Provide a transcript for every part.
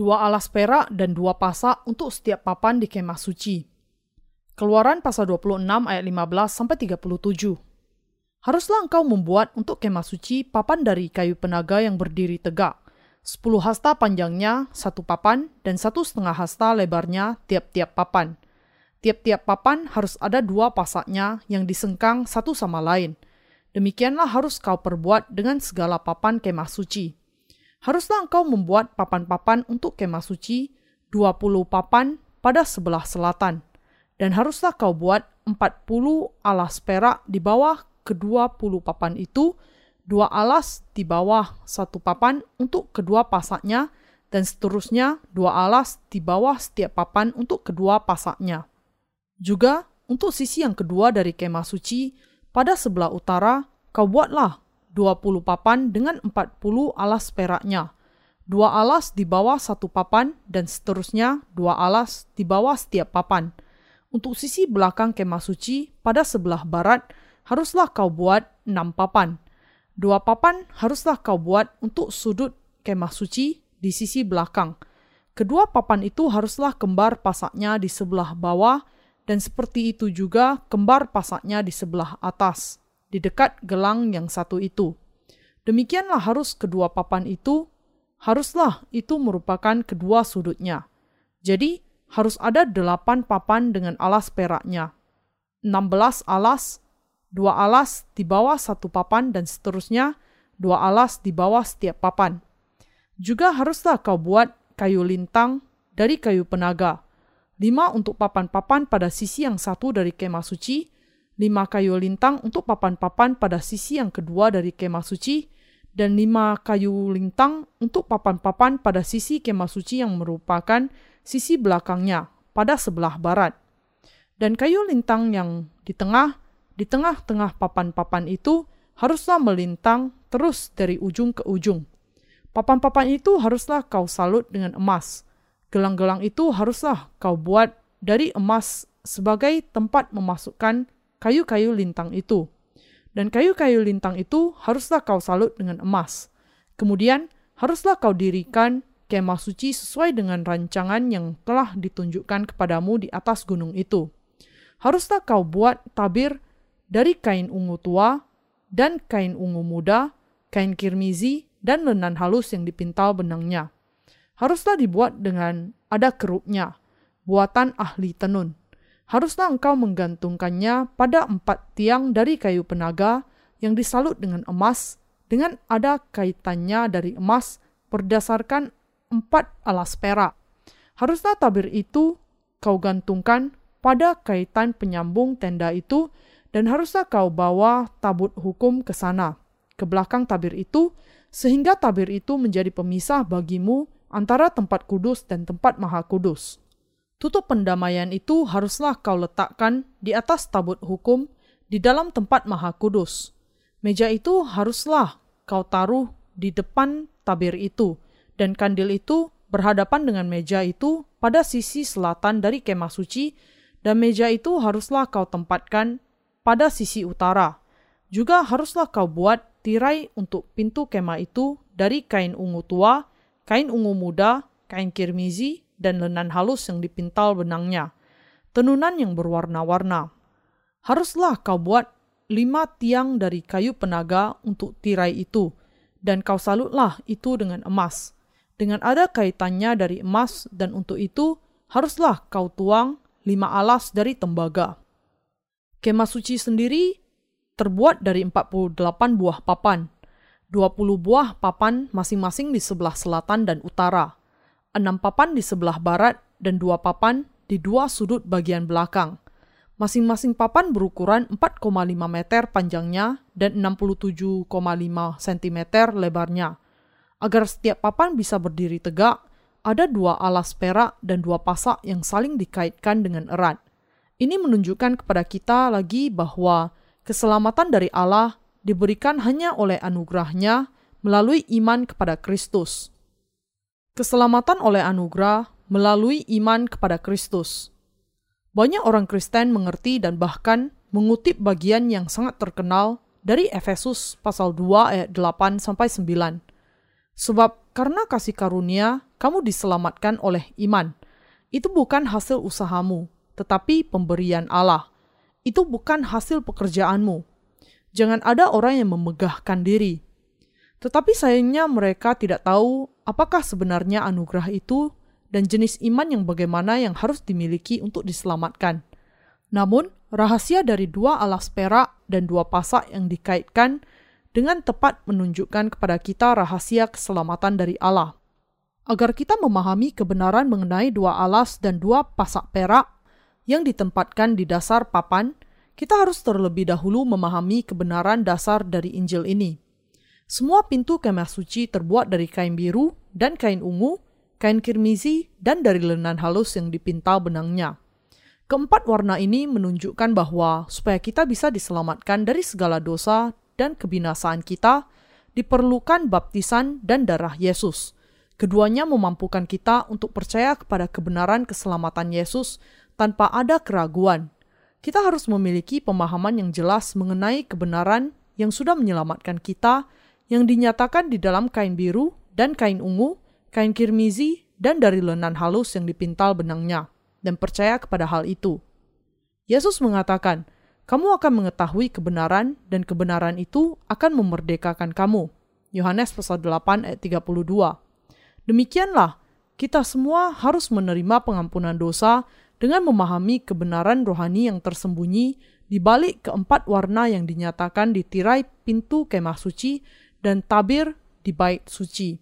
dua alas perak dan dua pasak untuk setiap papan di kemah suci. Keluaran pasal 26 ayat 15 sampai 37. Haruslah engkau membuat untuk kemah suci papan dari kayu penaga yang berdiri tegak. 10 hasta panjangnya satu papan dan satu setengah hasta lebarnya tiap-tiap papan. Tiap-tiap papan harus ada dua pasaknya yang disengkang satu sama lain. Demikianlah harus kau perbuat dengan segala papan kemah suci haruslah engkau membuat papan-papan untuk kemah suci, 20 papan pada sebelah selatan. Dan haruslah kau buat 40 alas perak di bawah kedua puluh papan itu, dua alas di bawah satu papan untuk kedua pasaknya, dan seterusnya dua alas di bawah setiap papan untuk kedua pasaknya. Juga untuk sisi yang kedua dari kemah suci, pada sebelah utara, kau buatlah 20 papan dengan 40 alas peraknya. Dua alas di bawah satu papan dan seterusnya dua alas di bawah setiap papan. Untuk sisi belakang kemah suci pada sebelah barat haruslah kau buat enam papan. Dua papan haruslah kau buat untuk sudut kemah suci di sisi belakang. Kedua papan itu haruslah kembar pasaknya di sebelah bawah dan seperti itu juga kembar pasaknya di sebelah atas di dekat gelang yang satu itu. Demikianlah harus kedua papan itu, haruslah itu merupakan kedua sudutnya. Jadi, harus ada delapan papan dengan alas peraknya. enam belas alas, dua alas di bawah satu papan dan seterusnya, dua alas di bawah setiap papan. Juga haruslah kau buat kayu lintang dari kayu penaga, lima untuk papan-papan pada sisi yang satu dari kemah suci, lima kayu lintang untuk papan-papan pada sisi yang kedua dari kemah suci, dan lima kayu lintang untuk papan-papan pada sisi kemah suci yang merupakan sisi belakangnya pada sebelah barat. Dan kayu lintang yang di tengah, di tengah-tengah papan-papan itu haruslah melintang terus dari ujung ke ujung. Papan-papan itu haruslah kau salut dengan emas. Gelang-gelang itu haruslah kau buat dari emas sebagai tempat memasukkan kayu-kayu lintang itu. Dan kayu-kayu lintang itu haruslah kau salut dengan emas. Kemudian haruslah kau dirikan kemah suci sesuai dengan rancangan yang telah ditunjukkan kepadamu di atas gunung itu. Haruslah kau buat tabir dari kain ungu tua dan kain ungu muda, kain kirmizi, dan lenan halus yang dipintal benangnya. Haruslah dibuat dengan ada kerupnya, buatan ahli tenun haruslah engkau menggantungkannya pada empat tiang dari kayu penaga yang disalut dengan emas, dengan ada kaitannya dari emas berdasarkan empat alas perak. Haruslah tabir itu kau gantungkan pada kaitan penyambung tenda itu, dan haruslah kau bawa tabut hukum ke sana, ke belakang tabir itu, sehingga tabir itu menjadi pemisah bagimu antara tempat kudus dan tempat maha kudus. Tutup pendamaian itu haruslah kau letakkan di atas tabut hukum di dalam tempat maha kudus. Meja itu haruslah kau taruh di depan tabir itu, dan kandil itu berhadapan dengan meja itu pada sisi selatan dari kemah suci, dan meja itu haruslah kau tempatkan pada sisi utara. Juga haruslah kau buat tirai untuk pintu kemah itu dari kain ungu tua, kain ungu muda, kain kirmizi, dan lenan halus yang dipintal benangnya, tenunan yang berwarna-warna. Haruslah kau buat lima tiang dari kayu penaga untuk tirai itu, dan kau salutlah itu dengan emas. Dengan ada kaitannya dari emas, dan untuk itu haruslah kau tuang lima alas dari tembaga. Kemah suci sendiri terbuat dari 48 buah papan, 20 buah papan masing-masing di sebelah selatan dan utara enam papan di sebelah barat dan dua papan di dua sudut bagian belakang. Masing-masing papan berukuran 4,5 meter panjangnya dan 67,5 cm lebarnya. Agar setiap papan bisa berdiri tegak, ada dua alas perak dan dua pasak yang saling dikaitkan dengan erat. Ini menunjukkan kepada kita lagi bahwa keselamatan dari Allah diberikan hanya oleh anugerahnya melalui iman kepada Kristus. Keselamatan oleh anugerah melalui iman kepada Kristus. Banyak orang Kristen mengerti dan bahkan mengutip bagian yang sangat terkenal dari Efesus pasal 2 ayat 8 sampai 9. Sebab karena kasih karunia kamu diselamatkan oleh iman. Itu bukan hasil usahamu, tetapi pemberian Allah. Itu bukan hasil pekerjaanmu. Jangan ada orang yang memegahkan diri. Tetapi sayangnya mereka tidak tahu apakah sebenarnya anugerah itu dan jenis iman yang bagaimana yang harus dimiliki untuk diselamatkan. Namun, rahasia dari dua alas perak dan dua pasak yang dikaitkan dengan tepat menunjukkan kepada kita rahasia keselamatan dari Allah. Agar kita memahami kebenaran mengenai dua alas dan dua pasak perak yang ditempatkan di dasar papan, kita harus terlebih dahulu memahami kebenaran dasar dari Injil ini. Semua pintu kemah suci terbuat dari kain biru dan kain ungu, kain kirmizi, dan dari lenan halus yang dipintal benangnya. Keempat warna ini menunjukkan bahwa supaya kita bisa diselamatkan dari segala dosa dan kebinasaan kita, diperlukan baptisan dan darah Yesus. Keduanya memampukan kita untuk percaya kepada kebenaran keselamatan Yesus tanpa ada keraguan. Kita harus memiliki pemahaman yang jelas mengenai kebenaran yang sudah menyelamatkan kita, yang dinyatakan di dalam kain biru dan kain ungu, kain kirmizi, dan dari lenan halus yang dipintal benangnya dan percaya kepada hal itu. Yesus mengatakan, "Kamu akan mengetahui kebenaran dan kebenaran itu akan memerdekakan kamu." Yohanes pasal 8 ayat 32. Demikianlah, kita semua harus menerima pengampunan dosa dengan memahami kebenaran rohani yang tersembunyi di balik keempat warna yang dinyatakan di tirai pintu kemah suci dan tabir di bait suci.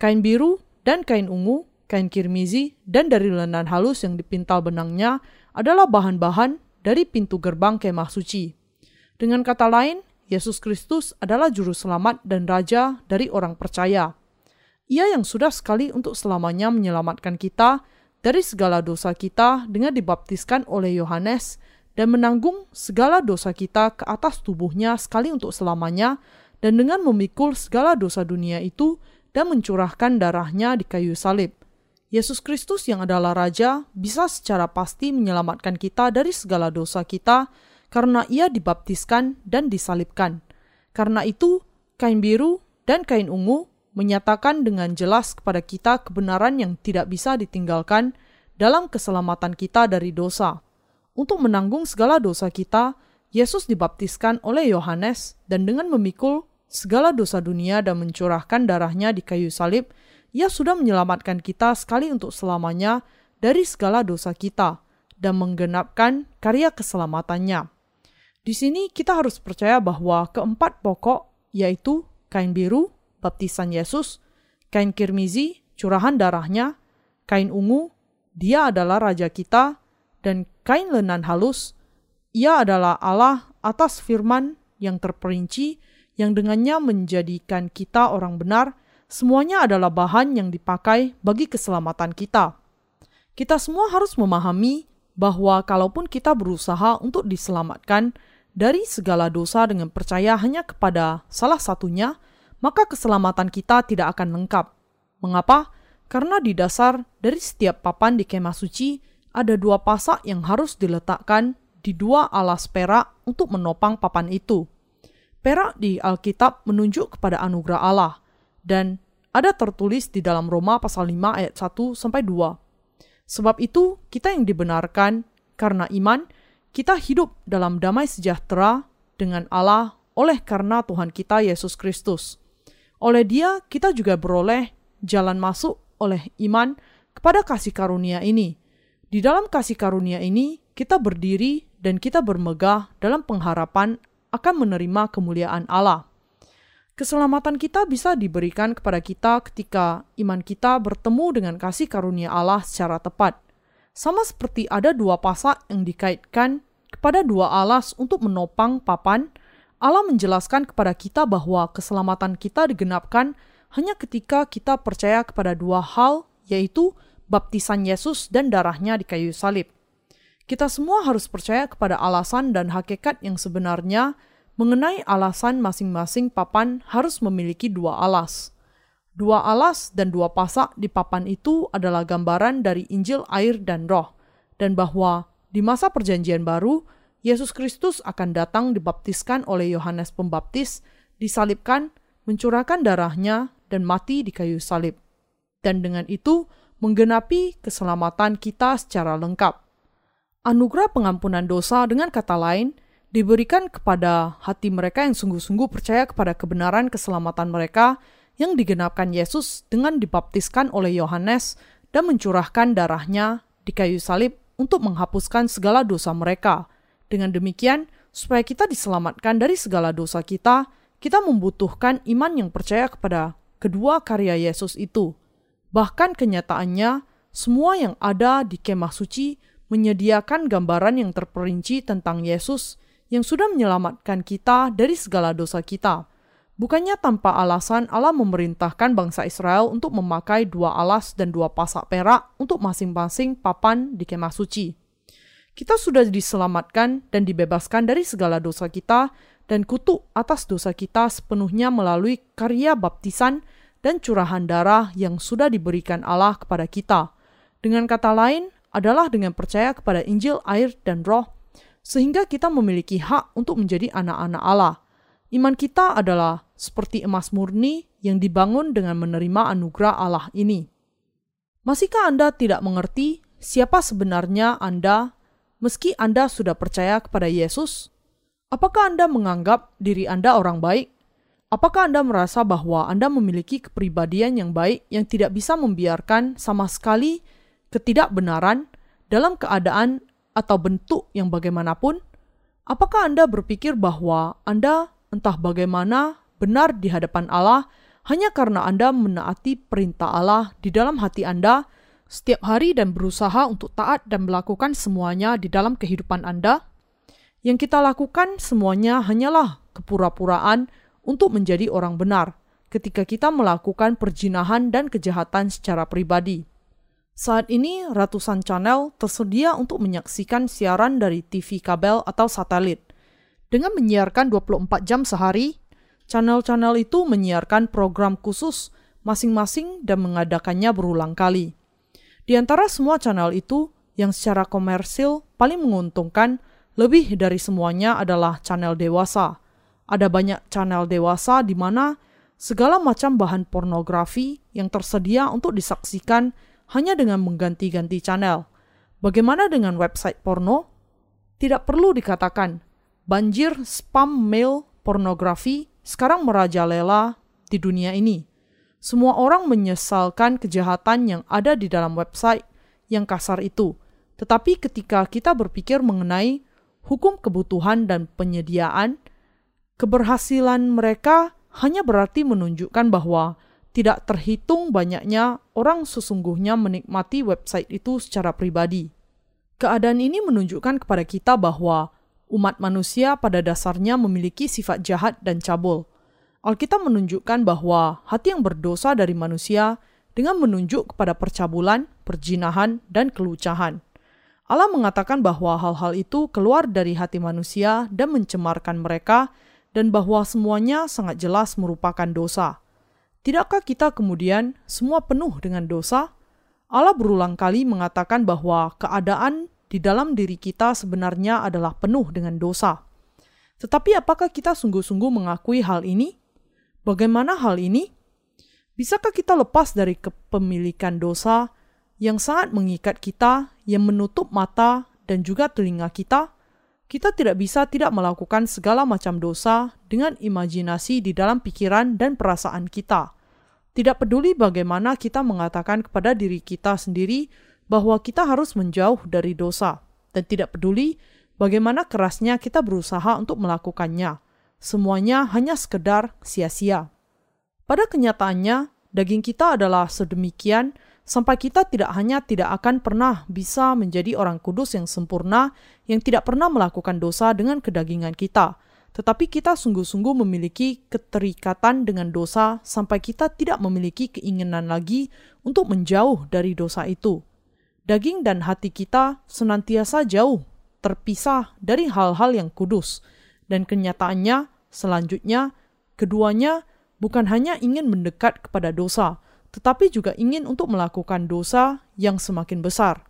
Kain biru dan kain ungu kain kirmizi, dan dari lenan halus yang dipintal benangnya adalah bahan-bahan dari pintu gerbang kemah suci. Dengan kata lain, Yesus Kristus adalah juru selamat dan raja dari orang percaya. Ia yang sudah sekali untuk selamanya menyelamatkan kita dari segala dosa kita dengan dibaptiskan oleh Yohanes dan menanggung segala dosa kita ke atas tubuhnya sekali untuk selamanya dan dengan memikul segala dosa dunia itu dan mencurahkan darahnya di kayu salib. Yesus Kristus yang adalah Raja bisa secara pasti menyelamatkan kita dari segala dosa kita karena ia dibaptiskan dan disalibkan. Karena itu, kain biru dan kain ungu menyatakan dengan jelas kepada kita kebenaran yang tidak bisa ditinggalkan dalam keselamatan kita dari dosa. Untuk menanggung segala dosa kita, Yesus dibaptiskan oleh Yohanes dan dengan memikul segala dosa dunia dan mencurahkan darahnya di kayu salib, ia sudah menyelamatkan kita sekali untuk selamanya dari segala dosa kita dan menggenapkan karya keselamatannya. Di sini kita harus percaya bahwa keempat pokok yaitu kain biru, baptisan Yesus, kain kirmizi, curahan darahnya, kain ungu, dia adalah raja kita, dan kain lenan halus, ia adalah Allah atas firman yang terperinci yang dengannya menjadikan kita orang benar semuanya adalah bahan yang dipakai bagi keselamatan kita. Kita semua harus memahami bahwa kalaupun kita berusaha untuk diselamatkan dari segala dosa dengan percaya hanya kepada salah satunya, maka keselamatan kita tidak akan lengkap. Mengapa? Karena di dasar dari setiap papan di kemah suci ada dua pasak yang harus diletakkan di dua alas perak untuk menopang papan itu. Perak di Alkitab menunjuk kepada anugerah Allah, dan ada tertulis di dalam Roma pasal 5 ayat 1 sampai 2. Sebab itu, kita yang dibenarkan karena iman, kita hidup dalam damai sejahtera dengan Allah oleh karena Tuhan kita Yesus Kristus. Oleh Dia, kita juga beroleh jalan masuk oleh iman kepada kasih karunia ini. Di dalam kasih karunia ini, kita berdiri dan kita bermegah dalam pengharapan akan menerima kemuliaan Allah. Keselamatan kita bisa diberikan kepada kita ketika iman kita bertemu dengan kasih karunia Allah secara tepat. Sama seperti ada dua pasak yang dikaitkan kepada dua alas untuk menopang papan, Allah menjelaskan kepada kita bahwa keselamatan kita digenapkan hanya ketika kita percaya kepada dua hal, yaitu baptisan Yesus dan darahnya di kayu salib. Kita semua harus percaya kepada alasan dan hakikat yang sebenarnya mengenai alasan masing-masing papan harus memiliki dua alas. Dua alas dan dua pasak di papan itu adalah gambaran dari Injil air dan roh, dan bahwa di masa perjanjian baru, Yesus Kristus akan datang dibaptiskan oleh Yohanes Pembaptis, disalibkan, mencurahkan darahnya, dan mati di kayu salib. dan dengan itu menggenapi keselamatan kita secara lengkap. Anugerah pengampunan dosa dengan kata lain diberikan kepada hati mereka yang sungguh-sungguh percaya kepada kebenaran keselamatan mereka yang digenapkan Yesus dengan dibaptiskan oleh Yohanes dan mencurahkan darahnya di kayu salib untuk menghapuskan segala dosa mereka. Dengan demikian, supaya kita diselamatkan dari segala dosa kita, kita membutuhkan iman yang percaya kepada kedua karya Yesus itu. Bahkan kenyataannya, semua yang ada di kemah suci menyediakan gambaran yang terperinci tentang Yesus yang sudah menyelamatkan kita dari segala dosa kita. Bukannya tanpa alasan Allah memerintahkan bangsa Israel untuk memakai dua alas dan dua pasak perak untuk masing-masing papan di kemah suci. Kita sudah diselamatkan dan dibebaskan dari segala dosa kita dan kutuk atas dosa kita sepenuhnya melalui karya baptisan dan curahan darah yang sudah diberikan Allah kepada kita. Dengan kata lain, adalah dengan percaya kepada Injil, air, dan roh, sehingga kita memiliki hak untuk menjadi anak-anak Allah. Iman kita adalah seperti emas murni yang dibangun dengan menerima anugerah Allah ini. Masihkah Anda tidak mengerti siapa sebenarnya Anda meski Anda sudah percaya kepada Yesus? Apakah Anda menganggap diri Anda orang baik? Apakah Anda merasa bahwa Anda memiliki kepribadian yang baik yang tidak bisa membiarkan sama sekali ketidakbenaran dalam keadaan atau bentuk yang bagaimanapun? Apakah Anda berpikir bahwa Anda entah bagaimana benar di hadapan Allah hanya karena Anda menaati perintah Allah di dalam hati Anda setiap hari dan berusaha untuk taat dan melakukan semuanya di dalam kehidupan Anda? Yang kita lakukan semuanya hanyalah kepura-puraan untuk menjadi orang benar ketika kita melakukan perjinahan dan kejahatan secara pribadi. Saat ini, ratusan channel tersedia untuk menyaksikan siaran dari TV kabel atau satelit. Dengan menyiarkan 24 jam sehari, channel-channel itu menyiarkan program khusus masing-masing dan mengadakannya berulang kali. Di antara semua channel itu, yang secara komersil paling menguntungkan lebih dari semuanya adalah channel dewasa – ada banyak channel dewasa di mana segala macam bahan pornografi yang tersedia untuk disaksikan hanya dengan mengganti-ganti channel. Bagaimana dengan website porno? Tidak perlu dikatakan, banjir spam mail pornografi sekarang merajalela di dunia ini. Semua orang menyesalkan kejahatan yang ada di dalam website yang kasar itu. Tetapi ketika kita berpikir mengenai hukum kebutuhan dan penyediaan, Keberhasilan mereka hanya berarti menunjukkan bahwa tidak terhitung banyaknya orang sesungguhnya menikmati website itu secara pribadi. Keadaan ini menunjukkan kepada kita bahwa umat manusia pada dasarnya memiliki sifat jahat dan cabul. Alkitab menunjukkan bahwa hati yang berdosa dari manusia dengan menunjuk kepada percabulan, perjinahan, dan kelucahan. Allah mengatakan bahwa hal-hal itu keluar dari hati manusia dan mencemarkan mereka dan bahwa semuanya sangat jelas merupakan dosa. Tidakkah kita kemudian semua penuh dengan dosa? Allah berulang kali mengatakan bahwa keadaan di dalam diri kita sebenarnya adalah penuh dengan dosa. Tetapi apakah kita sungguh-sungguh mengakui hal ini? Bagaimana hal ini? Bisakah kita lepas dari kepemilikan dosa yang sangat mengikat kita, yang menutup mata dan juga telinga kita? Kita tidak bisa tidak melakukan segala macam dosa dengan imajinasi di dalam pikiran dan perasaan kita. Tidak peduli bagaimana kita mengatakan kepada diri kita sendiri bahwa kita harus menjauh dari dosa, dan tidak peduli bagaimana kerasnya kita berusaha untuk melakukannya. Semuanya hanya sekedar sia-sia. Pada kenyataannya, daging kita adalah sedemikian sampai kita tidak hanya tidak akan pernah bisa menjadi orang kudus yang sempurna yang tidak pernah melakukan dosa dengan kedagingan kita, tetapi kita sungguh-sungguh memiliki keterikatan dengan dosa sampai kita tidak memiliki keinginan lagi untuk menjauh dari dosa itu. Daging dan hati kita senantiasa jauh, terpisah dari hal-hal yang kudus, dan kenyataannya selanjutnya keduanya bukan hanya ingin mendekat kepada dosa, tetapi juga ingin untuk melakukan dosa yang semakin besar.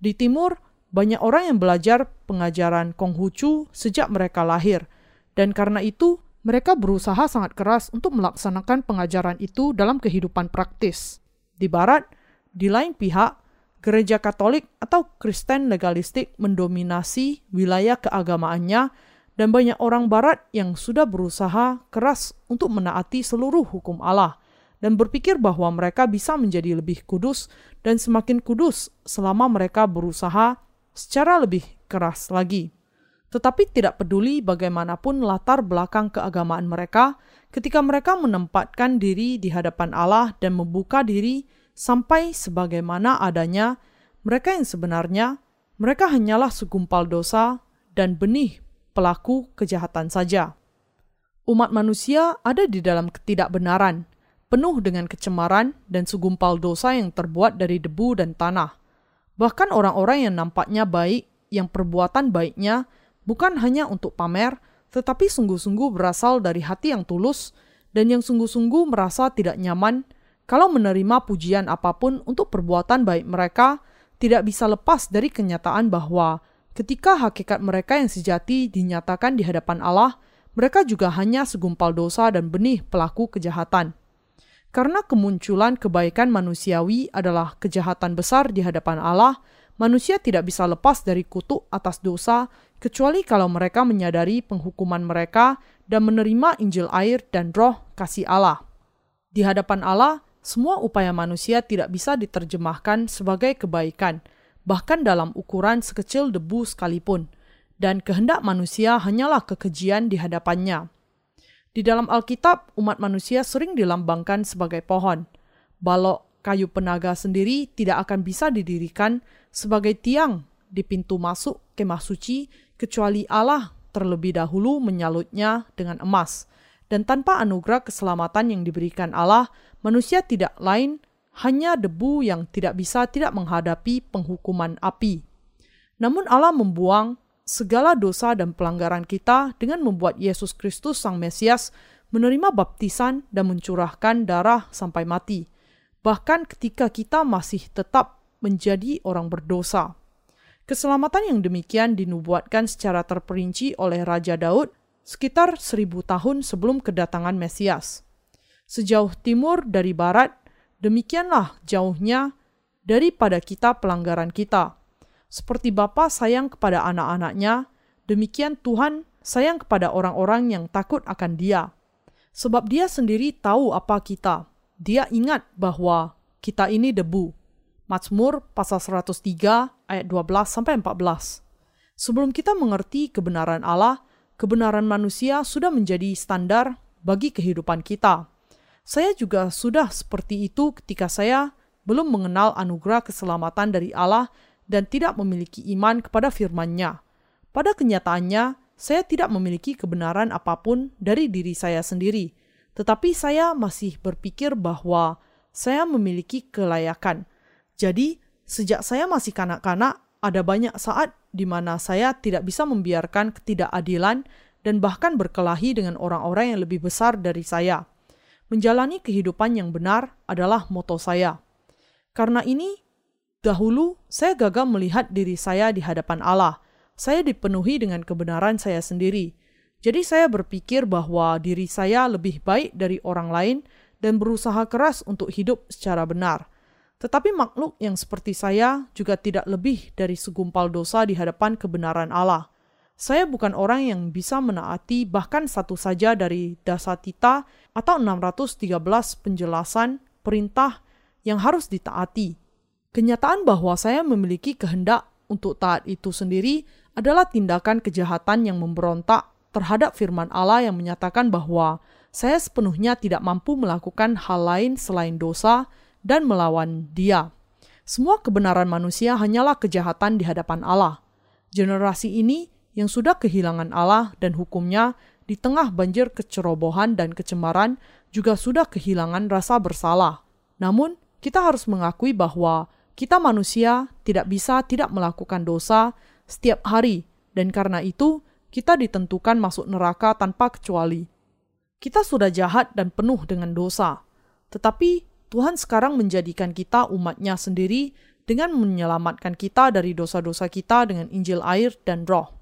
Di timur, banyak orang yang belajar pengajaran Konghucu sejak mereka lahir, dan karena itu mereka berusaha sangat keras untuk melaksanakan pengajaran itu dalam kehidupan praktis. Di Barat, di lain pihak, gereja Katolik atau Kristen legalistik mendominasi wilayah keagamaannya dan banyak orang barat yang sudah berusaha keras untuk menaati seluruh hukum Allah dan berpikir bahwa mereka bisa menjadi lebih kudus dan semakin kudus selama mereka berusaha secara lebih keras lagi. Tetapi tidak peduli bagaimanapun latar belakang keagamaan mereka, ketika mereka menempatkan diri di hadapan Allah dan membuka diri sampai sebagaimana adanya, mereka yang sebenarnya, mereka hanyalah segumpal dosa dan benih pelaku kejahatan saja. Umat manusia ada di dalam ketidakbenaran, penuh dengan kecemaran dan segumpal dosa yang terbuat dari debu dan tanah. Bahkan orang-orang yang nampaknya baik, yang perbuatan baiknya bukan hanya untuk pamer, tetapi sungguh-sungguh berasal dari hati yang tulus dan yang sungguh-sungguh merasa tidak nyaman kalau menerima pujian apa pun untuk perbuatan baik mereka, tidak bisa lepas dari kenyataan bahwa ketika hakikat mereka yang sejati dinyatakan di hadapan Allah, mereka juga hanya segumpal dosa dan benih pelaku kejahatan. Karena kemunculan kebaikan manusiawi adalah kejahatan besar di hadapan Allah, manusia tidak bisa lepas dari kutuk atas dosa kecuali kalau mereka menyadari penghukuman mereka dan menerima Injil air dan roh kasih Allah. Di hadapan Allah, semua upaya manusia tidak bisa diterjemahkan sebagai kebaikan, bahkan dalam ukuran sekecil debu sekalipun, dan kehendak manusia hanyalah kekejian di hadapannya. Di dalam Alkitab, umat manusia sering dilambangkan sebagai pohon. Balok kayu penaga sendiri tidak akan bisa didirikan sebagai tiang di pintu masuk kemah suci kecuali Allah terlebih dahulu menyalutnya dengan emas. Dan tanpa anugerah keselamatan yang diberikan Allah, manusia tidak lain hanya debu yang tidak bisa tidak menghadapi penghukuman api. Namun Allah membuang segala dosa dan pelanggaran kita dengan membuat Yesus Kristus Sang Mesias menerima baptisan dan mencurahkan darah sampai mati, bahkan ketika kita masih tetap menjadi orang berdosa. Keselamatan yang demikian dinubuatkan secara terperinci oleh Raja Daud sekitar seribu tahun sebelum kedatangan Mesias. Sejauh timur dari barat, demikianlah jauhnya daripada kita pelanggaran kita. Seperti Bapa sayang kepada anak-anaknya, demikian Tuhan sayang kepada orang-orang yang takut akan Dia. Sebab Dia sendiri tahu apa kita. Dia ingat bahwa kita ini debu. Mazmur pasal 103 ayat 12 sampai 14. Sebelum kita mengerti kebenaran Allah, kebenaran manusia sudah menjadi standar bagi kehidupan kita. Saya juga sudah seperti itu ketika saya belum mengenal anugerah keselamatan dari Allah dan tidak memiliki iman kepada firman-Nya. Pada kenyataannya, saya tidak memiliki kebenaran apa pun dari diri saya sendiri, tetapi saya masih berpikir bahwa saya memiliki kelayakan. Jadi, sejak saya masih kanak-kanak, ada banyak saat di mana saya tidak bisa membiarkan ketidakadilan dan bahkan berkelahi dengan orang-orang yang lebih besar dari saya. Menjalani kehidupan yang benar adalah moto saya. Karena ini, dahulu saya gagal melihat diri saya di hadapan Allah. Saya dipenuhi dengan kebenaran saya sendiri. Jadi saya berpikir bahwa diri saya lebih baik dari orang lain dan berusaha keras untuk hidup secara benar. Tetapi makhluk yang seperti saya juga tidak lebih dari segumpal dosa di hadapan kebenaran Allah. Saya bukan orang yang bisa menaati bahkan satu saja dari dasatita atau 613 penjelasan perintah yang harus ditaati. Kenyataan bahwa saya memiliki kehendak untuk taat itu sendiri adalah tindakan kejahatan yang memberontak terhadap firman Allah yang menyatakan bahwa saya sepenuhnya tidak mampu melakukan hal lain selain dosa dan melawan Dia. Semua kebenaran manusia hanyalah kejahatan di hadapan Allah. Generasi ini yang sudah kehilangan Allah dan hukumnya di tengah banjir kecerobohan dan kecemaran juga sudah kehilangan rasa bersalah. Namun, kita harus mengakui bahwa kita manusia tidak bisa tidak melakukan dosa setiap hari dan karena itu kita ditentukan masuk neraka tanpa kecuali. Kita sudah jahat dan penuh dengan dosa. Tetapi Tuhan sekarang menjadikan kita umatnya sendiri dengan menyelamatkan kita dari dosa-dosa kita dengan Injil air dan roh.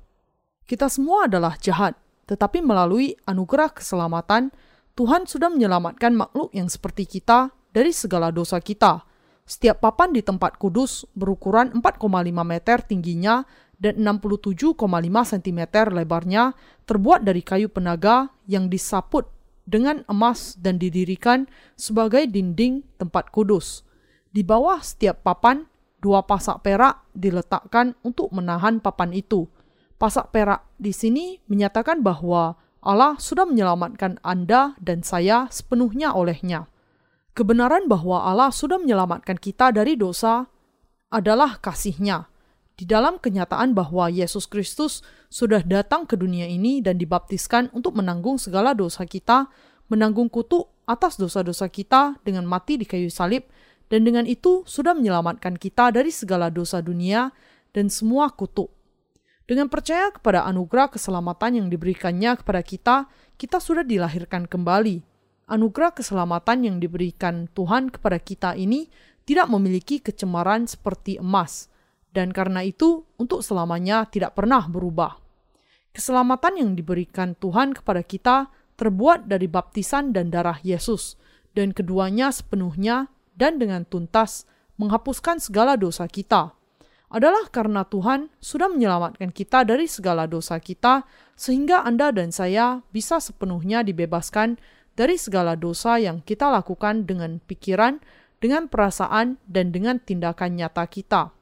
Kita semua adalah jahat, tetapi melalui anugerah keselamatan, Tuhan sudah menyelamatkan makhluk yang seperti kita dari segala dosa kita. Setiap papan di tempat kudus berukuran 4,5 meter tingginya dan 67,5 cm lebarnya terbuat dari kayu penaga yang disaput dengan emas dan didirikan sebagai dinding tempat kudus. Di bawah setiap papan, dua pasak perak diletakkan untuk menahan papan itu. Pasak perak di sini menyatakan bahwa Allah sudah menyelamatkan Anda dan saya sepenuhnya olehnya. Kebenaran bahwa Allah sudah menyelamatkan kita dari dosa adalah kasihnya. Di dalam kenyataan bahwa Yesus Kristus sudah datang ke dunia ini dan dibaptiskan untuk menanggung segala dosa kita, menanggung kutuk atas dosa-dosa kita dengan mati di kayu salib, dan dengan itu sudah menyelamatkan kita dari segala dosa dunia dan semua kutuk. Dengan percaya kepada anugerah keselamatan yang diberikannya kepada kita, kita sudah dilahirkan kembali anugerah keselamatan yang diberikan Tuhan kepada kita ini tidak memiliki kecemaran seperti emas, dan karena itu untuk selamanya tidak pernah berubah. Keselamatan yang diberikan Tuhan kepada kita terbuat dari baptisan dan darah Yesus, dan keduanya sepenuhnya dan dengan tuntas menghapuskan segala dosa kita. Adalah karena Tuhan sudah menyelamatkan kita dari segala dosa kita, sehingga Anda dan saya bisa sepenuhnya dibebaskan dari segala dosa yang kita lakukan dengan pikiran, dengan perasaan, dan dengan tindakan nyata kita.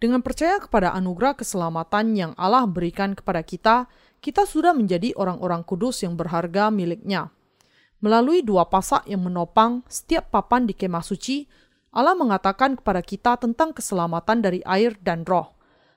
Dengan percaya kepada anugerah keselamatan yang Allah berikan kepada kita, kita sudah menjadi orang-orang kudus yang berharga miliknya. Melalui dua pasak yang menopang setiap papan di kemah suci, Allah mengatakan kepada kita tentang keselamatan dari air dan roh.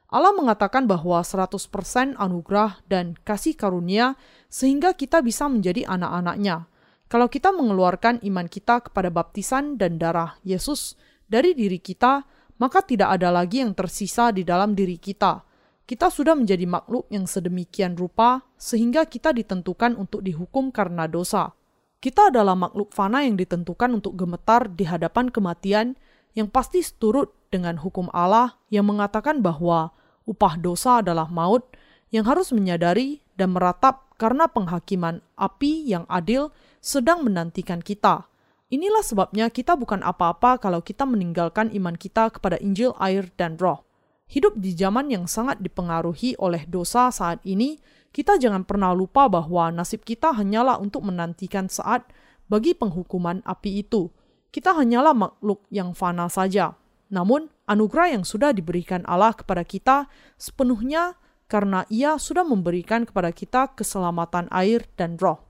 Allah mengatakan bahwa 100% anugerah dan kasih karunia sehingga kita bisa menjadi anak-anaknya. Kalau kita mengeluarkan iman kita kepada baptisan dan darah Yesus dari diri kita, maka tidak ada lagi yang tersisa di dalam diri kita. Kita sudah menjadi makhluk yang sedemikian rupa sehingga kita ditentukan untuk dihukum karena dosa. Kita adalah makhluk fana yang ditentukan untuk gemetar di hadapan kematian yang pasti seturut dengan hukum Allah yang mengatakan bahwa upah dosa adalah maut yang harus menyadari dan meratap karena penghakiman api yang adil sedang menantikan kita. Inilah sebabnya kita bukan apa-apa kalau kita meninggalkan iman kita kepada Injil, air, dan Roh. Hidup di zaman yang sangat dipengaruhi oleh dosa saat ini, kita jangan pernah lupa bahwa nasib kita hanyalah untuk menantikan saat bagi penghukuman api itu. Kita hanyalah makhluk yang fana saja. Namun, anugerah yang sudah diberikan Allah kepada kita sepenuhnya karena Ia sudah memberikan kepada kita keselamatan air dan roh.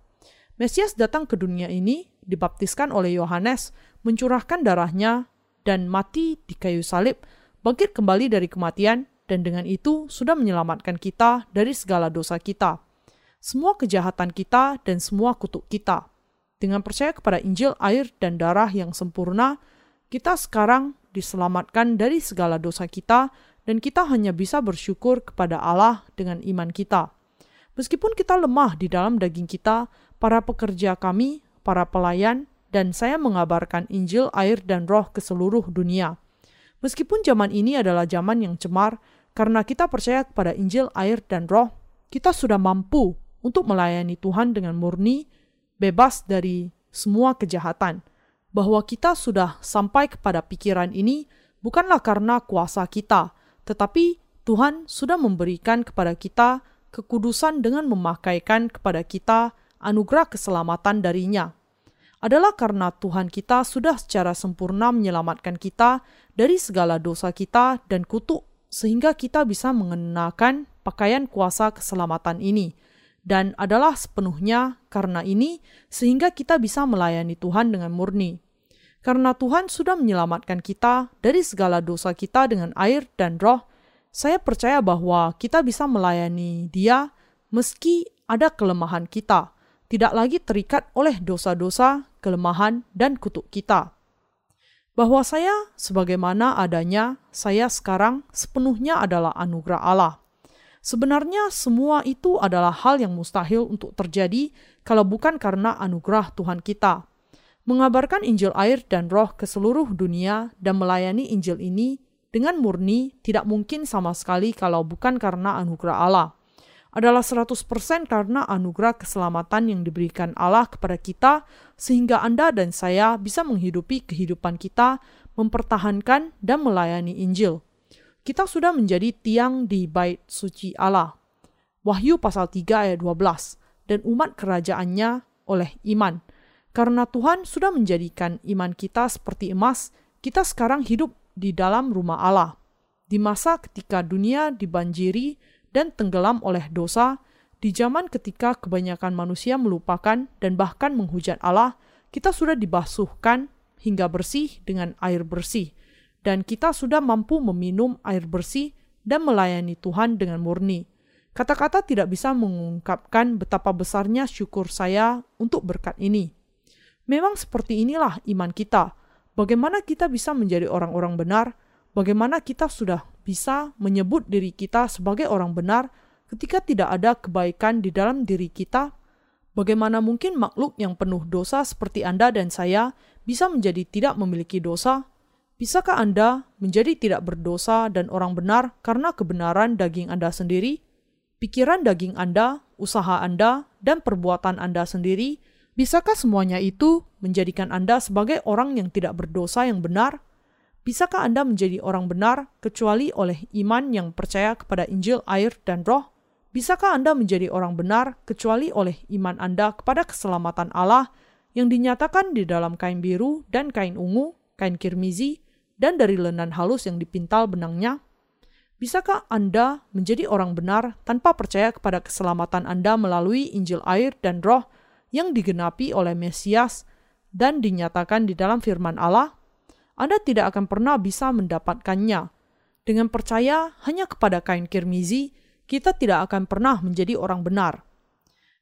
Mesias datang ke dunia ini, dibaptiskan oleh Yohanes, mencurahkan darahnya, dan mati di kayu salib, bangkit kembali dari kematian, dan dengan itu sudah menyelamatkan kita dari segala dosa kita, semua kejahatan kita, dan semua kutuk kita. Dengan percaya kepada Injil, air, dan darah yang sempurna, kita sekarang diselamatkan dari segala dosa kita, dan kita hanya bisa bersyukur kepada Allah dengan iman kita. Meskipun kita lemah di dalam daging kita, para pekerja kami, para pelayan, dan saya mengabarkan Injil, air, dan roh ke seluruh dunia. Meskipun zaman ini adalah zaman yang cemar, karena kita percaya kepada Injil, air, dan roh, kita sudah mampu untuk melayani Tuhan dengan murni, bebas dari semua kejahatan. Bahwa kita sudah sampai kepada pikiran ini bukanlah karena kuasa kita, tetapi Tuhan sudah memberikan kepada kita kekudusan dengan memakaikan kepada kita anugerah keselamatan darinya adalah karena Tuhan kita sudah secara sempurna menyelamatkan kita dari segala dosa kita dan kutuk sehingga kita bisa mengenakan pakaian kuasa keselamatan ini dan adalah sepenuhnya karena ini sehingga kita bisa melayani Tuhan dengan murni. Karena Tuhan sudah menyelamatkan kita dari segala dosa kita dengan air dan roh, saya percaya bahwa kita bisa melayani Dia meski ada kelemahan kita tidak lagi terikat oleh dosa-dosa, kelemahan, dan kutuk kita. Bahwa saya, sebagaimana adanya, saya sekarang sepenuhnya adalah anugerah Allah. Sebenarnya, semua itu adalah hal yang mustahil untuk terjadi kalau bukan karena anugerah Tuhan kita. Mengabarkan Injil air dan Roh ke seluruh dunia dan melayani Injil ini dengan murni tidak mungkin sama sekali kalau bukan karena anugerah Allah adalah 100% karena anugerah keselamatan yang diberikan Allah kepada kita sehingga Anda dan saya bisa menghidupi kehidupan kita, mempertahankan dan melayani Injil. Kita sudah menjadi tiang di bait suci Allah. Wahyu pasal 3 ayat 12 dan umat kerajaannya oleh iman. Karena Tuhan sudah menjadikan iman kita seperti emas, kita sekarang hidup di dalam rumah Allah. Di masa ketika dunia dibanjiri dan tenggelam oleh dosa, di zaman ketika kebanyakan manusia melupakan dan bahkan menghujat Allah, kita sudah dibasuhkan hingga bersih dengan air bersih, dan kita sudah mampu meminum air bersih dan melayani Tuhan dengan murni. Kata-kata tidak bisa mengungkapkan betapa besarnya syukur saya untuk berkat ini. Memang seperti inilah iman kita. Bagaimana kita bisa menjadi orang-orang benar? Bagaimana kita sudah bisa menyebut diri kita sebagai orang benar ketika tidak ada kebaikan di dalam diri kita? Bagaimana mungkin makhluk yang penuh dosa seperti Anda dan saya bisa menjadi tidak memiliki dosa? Bisakah Anda menjadi tidak berdosa dan orang benar karena kebenaran daging Anda sendiri? Pikiran daging Anda, usaha Anda, dan perbuatan Anda sendiri, bisakah semuanya itu menjadikan Anda sebagai orang yang tidak berdosa yang benar? Bisakah Anda menjadi orang benar kecuali oleh iman yang percaya kepada Injil, air, dan Roh? Bisakah Anda menjadi orang benar kecuali oleh iman Anda kepada keselamatan Allah yang dinyatakan di dalam kain biru dan kain ungu, kain kirmizi, dan dari lenan halus yang dipintal benangnya? Bisakah Anda menjadi orang benar tanpa percaya kepada keselamatan Anda melalui Injil air dan Roh yang digenapi oleh Mesias dan dinyatakan di dalam firman Allah? Anda tidak akan pernah bisa mendapatkannya. Dengan percaya hanya kepada kain kirmizi, kita tidak akan pernah menjadi orang benar.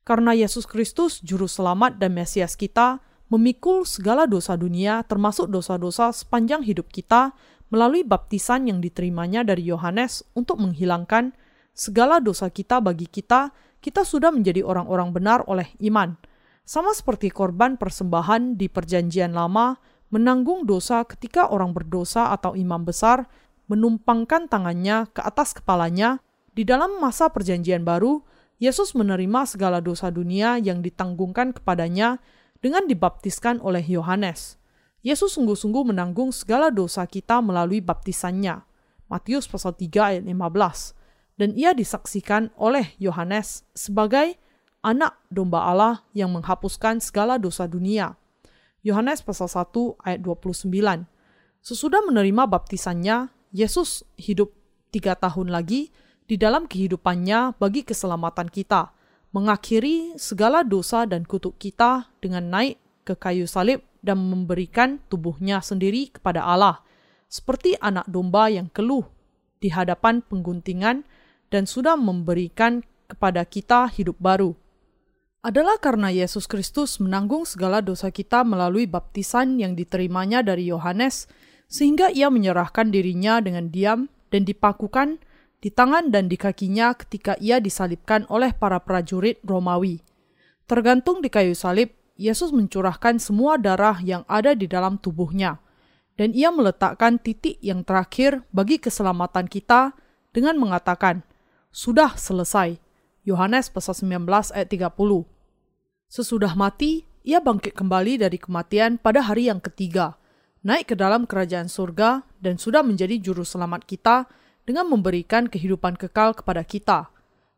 Karena Yesus Kristus, Juru Selamat dan Mesias kita, memikul segala dosa dunia, termasuk dosa-dosa sepanjang hidup kita, melalui baptisan yang diterimanya dari Yohanes untuk menghilangkan segala dosa kita bagi kita, kita sudah menjadi orang-orang benar oleh iman. Sama seperti korban persembahan di Perjanjian Lama, menanggung dosa ketika orang berdosa atau imam besar menumpangkan tangannya ke atas kepalanya, di dalam masa Perjanjian Baru, Yesus menerima segala dosa dunia yang ditanggungkan kepadanya dengan dibaptiskan oleh Yohanes. Yesus sungguh-sungguh menanggung segala dosa kita melalui baptisannya. Matius pasal 3 ayat 15. Dan ia disaksikan oleh Yohanes sebagai anak domba Allah yang menghapuskan segala dosa dunia. Yohanes pasal 1 ayat 29. Sesudah menerima baptisannya, Yesus hidup tiga tahun lagi di dalam kehidupannya bagi keselamatan kita, mengakhiri segala dosa dan kutuk kita dengan naik ke kayu salib dan memberikan tubuhnya sendiri kepada Allah, seperti anak domba yang keluh di hadapan pengguntingan dan sudah memberikan kepada kita hidup baru adalah karena Yesus Kristus menanggung segala dosa kita melalui baptisan yang diterimanya dari Yohanes, sehingga ia menyerahkan dirinya dengan diam dan dipakukan di tangan dan di kakinya ketika ia disalibkan oleh para prajurit Romawi. Tergantung di kayu salib, Yesus mencurahkan semua darah yang ada di dalam tubuhnya, dan ia meletakkan titik yang terakhir bagi keselamatan kita dengan mengatakan, Sudah selesai. Yohanes pasal 19 ayat 30. Sesudah mati, ia bangkit kembali dari kematian pada hari yang ketiga, naik ke dalam kerajaan surga, dan sudah menjadi juru selamat kita dengan memberikan kehidupan kekal kepada kita.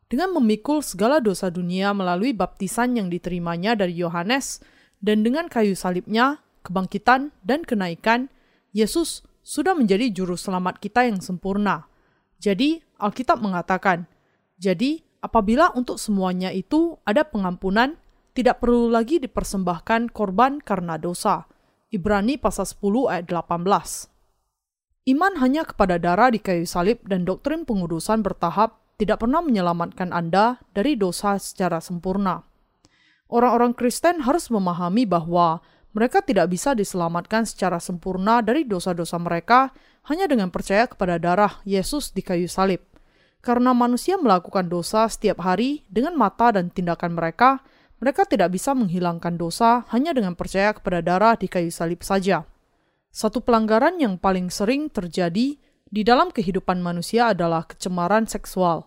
Dengan memikul segala dosa dunia melalui baptisan yang diterimanya dari Yohanes, dan dengan kayu salibnya, kebangkitan, dan kenaikan, Yesus sudah menjadi juru selamat kita yang sempurna. Jadi, Alkitab mengatakan, jadi apabila untuk semuanya itu ada pengampunan, tidak perlu lagi dipersembahkan korban karena dosa. Ibrani pasal 10 ayat 18. Iman hanya kepada darah di kayu salib dan doktrin pengudusan bertahap tidak pernah menyelamatkan Anda dari dosa secara sempurna. Orang-orang Kristen harus memahami bahwa mereka tidak bisa diselamatkan secara sempurna dari dosa-dosa mereka hanya dengan percaya kepada darah Yesus di kayu salib. Karena manusia melakukan dosa setiap hari dengan mata dan tindakan mereka, mereka tidak bisa menghilangkan dosa hanya dengan percaya kepada darah di kayu salib saja. Satu pelanggaran yang paling sering terjadi di dalam kehidupan manusia adalah kecemaran seksual.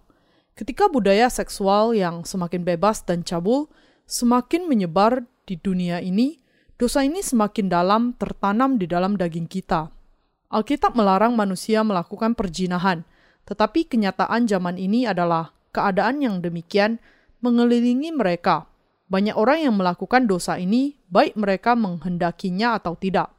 Ketika budaya seksual yang semakin bebas dan cabul semakin menyebar di dunia ini, dosa ini semakin dalam tertanam di dalam daging kita. Alkitab melarang manusia melakukan perjinahan, tetapi kenyataan zaman ini adalah keadaan yang demikian mengelilingi mereka. Banyak orang yang melakukan dosa ini, baik mereka menghendakinya atau tidak.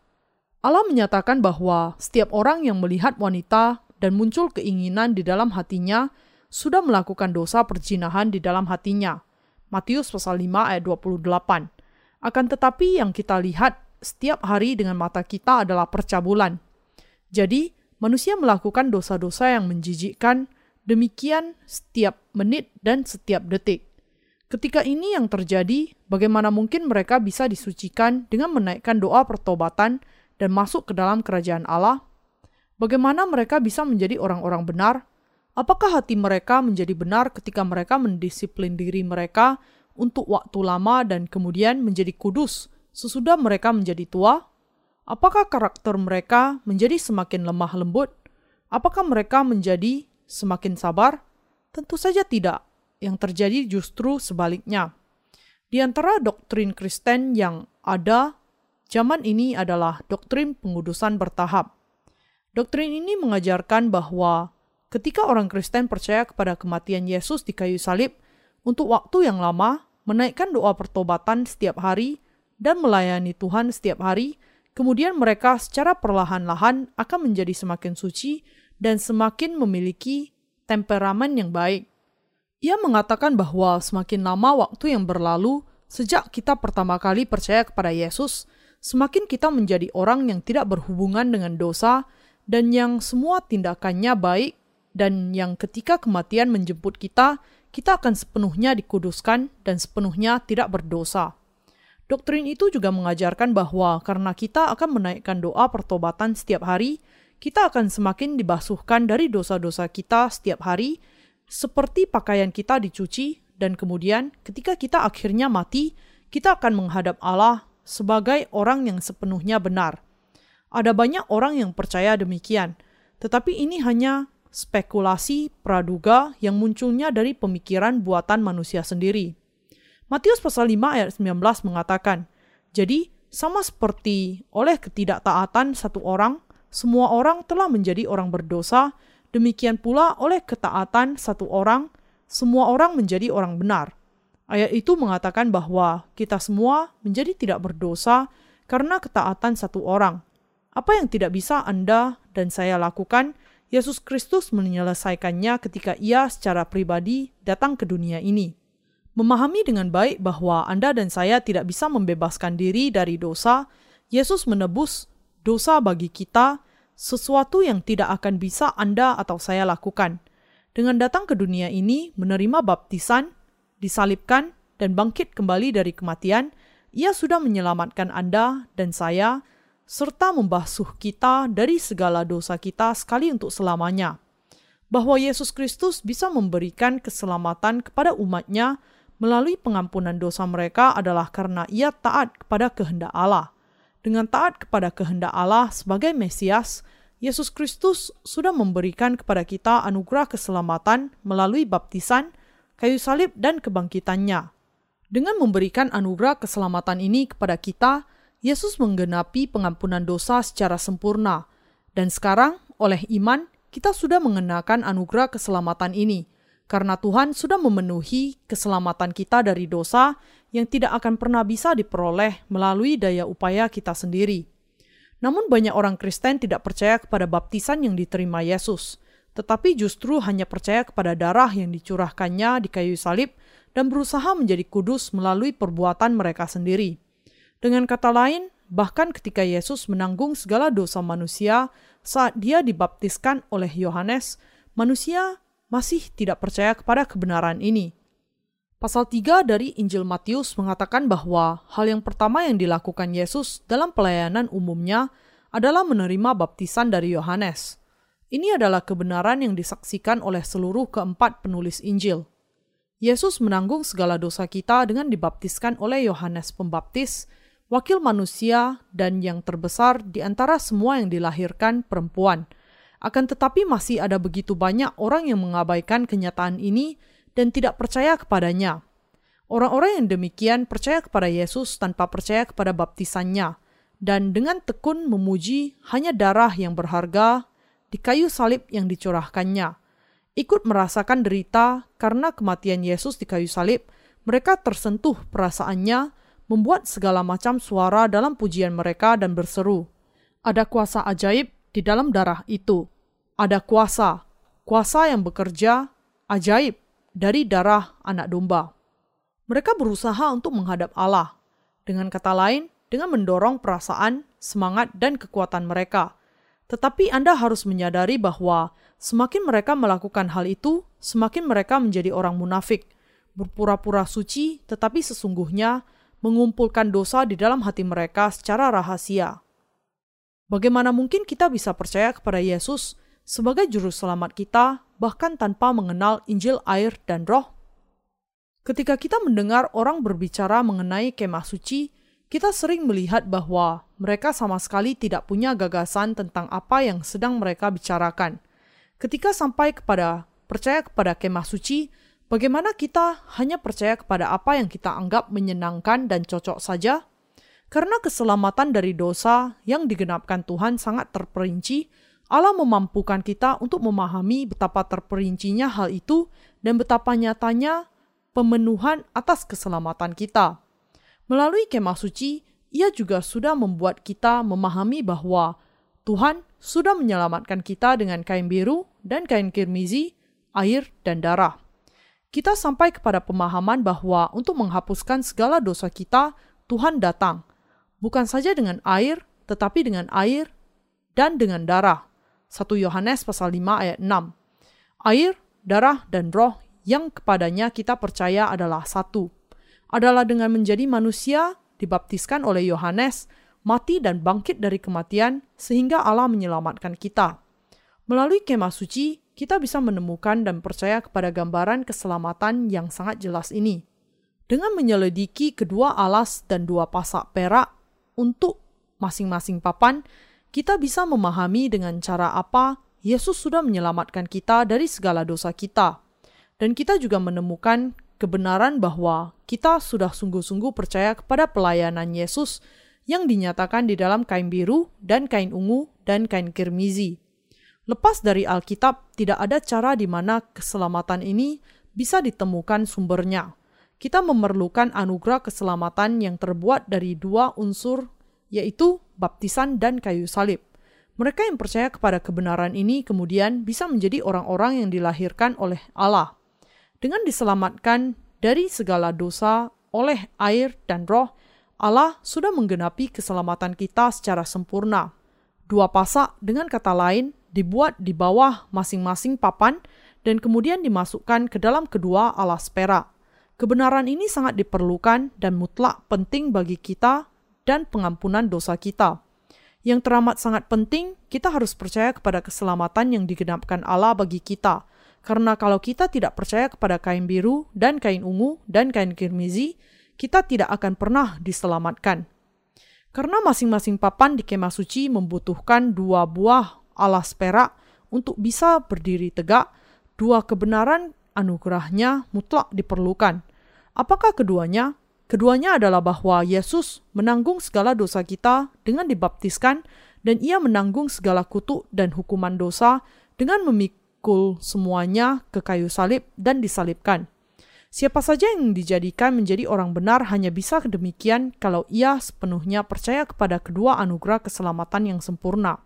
Allah menyatakan bahwa setiap orang yang melihat wanita dan muncul keinginan di dalam hatinya sudah melakukan dosa perjinahan di dalam hatinya. Matius pasal 5 ayat 28. Akan tetapi yang kita lihat setiap hari dengan mata kita adalah percabulan. Jadi, manusia melakukan dosa-dosa yang menjijikkan demikian setiap menit dan setiap detik. Ketika ini yang terjadi, bagaimana mungkin mereka bisa disucikan dengan menaikkan doa pertobatan dan masuk ke dalam kerajaan Allah? Bagaimana mereka bisa menjadi orang-orang benar Apakah hati mereka menjadi benar ketika mereka mendisiplin diri mereka untuk waktu lama dan kemudian menjadi kudus sesudah mereka menjadi tua? Apakah karakter mereka menjadi semakin lemah lembut? Apakah mereka menjadi semakin sabar? Tentu saja tidak. Yang terjadi justru sebaliknya. Di antara doktrin Kristen yang ada zaman ini adalah doktrin pengudusan bertahap. Doktrin ini mengajarkan bahwa Ketika orang Kristen percaya kepada kematian Yesus di kayu salib untuk waktu yang lama, menaikkan doa pertobatan setiap hari, dan melayani Tuhan setiap hari, kemudian mereka secara perlahan-lahan akan menjadi semakin suci dan semakin memiliki temperamen yang baik. Ia mengatakan bahwa semakin lama waktu yang berlalu sejak kita pertama kali percaya kepada Yesus, semakin kita menjadi orang yang tidak berhubungan dengan dosa dan yang semua tindakannya baik dan yang ketika kematian menjemput kita, kita akan sepenuhnya dikuduskan dan sepenuhnya tidak berdosa. Doktrin itu juga mengajarkan bahwa karena kita akan menaikkan doa pertobatan setiap hari, kita akan semakin dibasuhkan dari dosa-dosa kita setiap hari, seperti pakaian kita dicuci, dan kemudian ketika kita akhirnya mati, kita akan menghadap Allah sebagai orang yang sepenuhnya benar. Ada banyak orang yang percaya demikian, tetapi ini hanya spekulasi praduga yang munculnya dari pemikiran buatan manusia sendiri. Matius pasal 5 ayat 19 mengatakan, Jadi, sama seperti oleh ketidaktaatan satu orang, semua orang telah menjadi orang berdosa, demikian pula oleh ketaatan satu orang, semua orang menjadi orang benar. Ayat itu mengatakan bahwa kita semua menjadi tidak berdosa karena ketaatan satu orang. Apa yang tidak bisa Anda dan saya lakukan Yesus Kristus menyelesaikannya ketika ia secara pribadi datang ke dunia ini. Memahami dengan baik bahwa Anda dan saya tidak bisa membebaskan diri dari dosa, Yesus menebus dosa bagi kita, sesuatu yang tidak akan bisa Anda atau saya lakukan. Dengan datang ke dunia ini, menerima baptisan, disalibkan, dan bangkit kembali dari kematian, ia sudah menyelamatkan Anda dan saya serta membasuh kita dari segala dosa kita sekali untuk selamanya. Bahwa Yesus Kristus bisa memberikan keselamatan kepada umatnya melalui pengampunan dosa mereka adalah karena ia taat kepada kehendak Allah. Dengan taat kepada kehendak Allah sebagai Mesias, Yesus Kristus sudah memberikan kepada kita anugerah keselamatan melalui baptisan, kayu salib, dan kebangkitannya. Dengan memberikan anugerah keselamatan ini kepada kita, Yesus menggenapi pengampunan dosa secara sempurna, dan sekarang oleh iman kita sudah mengenakan anugerah keselamatan ini, karena Tuhan sudah memenuhi keselamatan kita dari dosa yang tidak akan pernah bisa diperoleh melalui daya upaya kita sendiri. Namun banyak orang Kristen tidak percaya kepada baptisan yang diterima Yesus, tetapi justru hanya percaya kepada darah yang dicurahkannya di kayu salib dan berusaha menjadi kudus melalui perbuatan mereka sendiri. Dengan kata lain, bahkan ketika Yesus menanggung segala dosa manusia saat dia dibaptiskan oleh Yohanes, manusia masih tidak percaya kepada kebenaran ini. Pasal 3 dari Injil Matius mengatakan bahwa hal yang pertama yang dilakukan Yesus dalam pelayanan umumnya adalah menerima baptisan dari Yohanes. Ini adalah kebenaran yang disaksikan oleh seluruh keempat penulis Injil. Yesus menanggung segala dosa kita dengan dibaptiskan oleh Yohanes Pembaptis wakil manusia dan yang terbesar di antara semua yang dilahirkan perempuan. Akan tetapi masih ada begitu banyak orang yang mengabaikan kenyataan ini dan tidak percaya kepadanya. Orang-orang yang demikian percaya kepada Yesus tanpa percaya kepada baptisannya, dan dengan tekun memuji hanya darah yang berharga di kayu salib yang dicurahkannya. Ikut merasakan derita karena kematian Yesus di kayu salib, mereka tersentuh perasaannya, membuat segala macam suara dalam pujian mereka dan berseru, "Ada kuasa ajaib di dalam darah itu. Ada kuasa, kuasa yang bekerja ajaib dari darah anak domba." Mereka berusaha untuk menghadap Allah. Dengan kata lain, dengan mendorong perasaan, semangat, dan kekuatan mereka. Tetapi Anda harus menyadari bahwa semakin mereka melakukan hal itu, semakin mereka menjadi orang munafik, berpura-pura suci, tetapi sesungguhnya mengumpulkan dosa di dalam hati mereka secara rahasia. Bagaimana mungkin kita bisa percaya kepada Yesus sebagai juru selamat kita, bahkan tanpa mengenal Injil, air, dan Roh? Ketika kita mendengar orang berbicara mengenai kemah suci, kita sering melihat bahwa mereka sama sekali tidak punya gagasan tentang apa yang sedang mereka bicarakan. Ketika sampai kepada percaya kepada kemah suci, bagaimana kita hanya percaya kepada apa yang kita anggap menyenangkan dan cocok saja? Karena keselamatan dari dosa yang digenapkan Tuhan sangat terperinci, Allah memampukan kita untuk memahami betapa terperincinya hal itu dan betapa nyatanya pemenuhan atas keselamatan kita. Melalui kemah suci, ia juga sudah membuat kita memahami bahwa Tuhan sudah menyelamatkan kita dengan kain biru dan kain kirmizi, air, dan darah. Kita sampai kepada pemahaman bahwa untuk menghapuskan segala dosa kita, Tuhan datang, bukan saja dengan air, tetapi dengan air dan dengan darah. 1 Yohanes pasal 5 ayat 6. Air, darah, dan roh yang kepadanya kita percaya adalah satu, adalah dengan menjadi manusia dibaptiskan oleh Yohanes, mati dan bangkit dari kematian sehingga Allah menyelamatkan kita. Melalui kemah suci, kita bisa menemukan dan percaya kepada gambaran keselamatan yang sangat jelas ini. Dengan menyelidiki kedua alas dan dua pasak perak untuk masing-masing papan, kita bisa memahami dengan cara apa Yesus sudah menyelamatkan kita dari segala dosa kita. Dan kita juga menemukan kebenaran bahwa kita sudah sungguh-sungguh percaya kepada pelayanan Yesus yang dinyatakan di dalam kain biru dan kain ungu dan kain kirmizi. Lepas dari Alkitab, tidak ada cara di mana keselamatan ini bisa ditemukan sumbernya. Kita memerlukan anugerah keselamatan yang terbuat dari dua unsur, yaitu baptisan dan kayu salib. Mereka yang percaya kepada kebenaran ini kemudian bisa menjadi orang-orang yang dilahirkan oleh Allah dengan diselamatkan dari segala dosa oleh air dan roh, Allah sudah menggenapi keselamatan kita secara sempurna. Dua pasak dengan kata lain dibuat di bawah masing-masing papan dan kemudian dimasukkan ke dalam kedua alas perak. Kebenaran ini sangat diperlukan dan mutlak penting bagi kita dan pengampunan dosa kita. Yang teramat sangat penting, kita harus percaya kepada keselamatan yang digenapkan Allah bagi kita – karena kalau kita tidak percaya kepada kain biru dan kain ungu dan kain kirmizi, kita tidak akan pernah diselamatkan. Karena masing-masing papan di kemah suci membutuhkan dua buah alas perak untuk bisa berdiri tegak, dua kebenaran anugerahnya mutlak diperlukan. Apakah keduanya? Keduanya adalah bahwa Yesus menanggung segala dosa kita dengan dibaptiskan dan ia menanggung segala kutuk dan hukuman dosa dengan memikul semuanya ke kayu salib dan disalibkan. Siapa saja yang dijadikan menjadi orang benar hanya bisa demikian kalau ia sepenuhnya percaya kepada kedua anugerah keselamatan yang sempurna.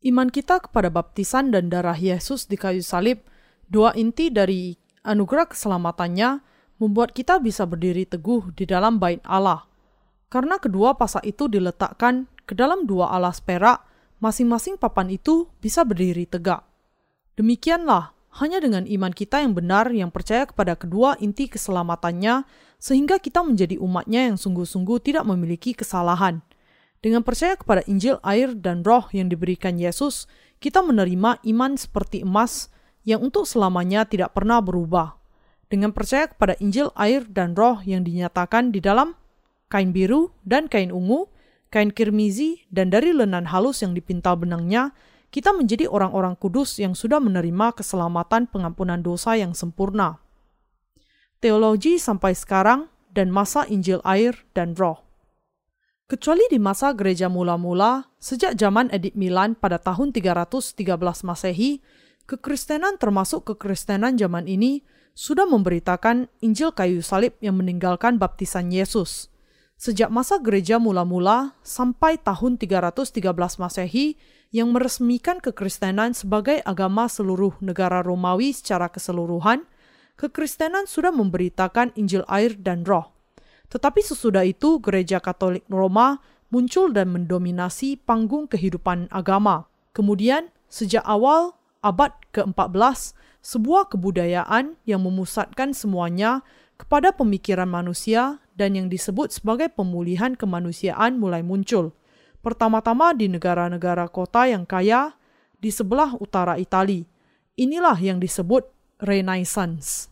Iman kita kepada baptisan dan darah Yesus di kayu salib, dua inti dari anugerah keselamatannya, membuat kita bisa berdiri teguh di dalam bait Allah. Karena kedua pasak itu diletakkan ke dalam dua alas perak, masing-masing papan itu bisa berdiri tegak. Demikianlah, hanya dengan iman kita yang benar yang percaya kepada kedua inti keselamatannya, sehingga kita menjadi umatnya yang sungguh-sungguh tidak memiliki kesalahan. Dengan percaya kepada Injil, air, dan roh yang diberikan Yesus, kita menerima iman seperti emas yang untuk selamanya tidak pernah berubah. Dengan percaya kepada Injil, air, dan roh yang dinyatakan di dalam kain biru dan kain ungu, kain kirmizi, dan dari lenan halus yang dipintal benangnya, kita menjadi orang-orang kudus yang sudah menerima keselamatan pengampunan dosa yang sempurna. teologi sampai sekarang, dan masa Injil air dan roh. Kecuali di masa gereja mula-mula, sejak zaman Edip Milan pada tahun 313 Masehi, kekristenan termasuk kekristenan zaman ini sudah memberitakan Injil kayu salib yang meninggalkan baptisan Yesus. Sejak masa gereja mula-mula sampai tahun 313 Masehi yang meresmikan kekristenan sebagai agama seluruh negara Romawi secara keseluruhan, kekristenan sudah memberitakan Injil air dan roh. Tetapi sesudah itu gereja Katolik Roma muncul dan mendominasi panggung kehidupan agama. Kemudian, sejak awal abad ke-14, sebuah kebudayaan yang memusatkan semuanya kepada pemikiran manusia dan yang disebut sebagai pemulihan kemanusiaan mulai muncul. Pertama-tama di negara-negara kota yang kaya di sebelah utara Itali. Inilah yang disebut Renaissance.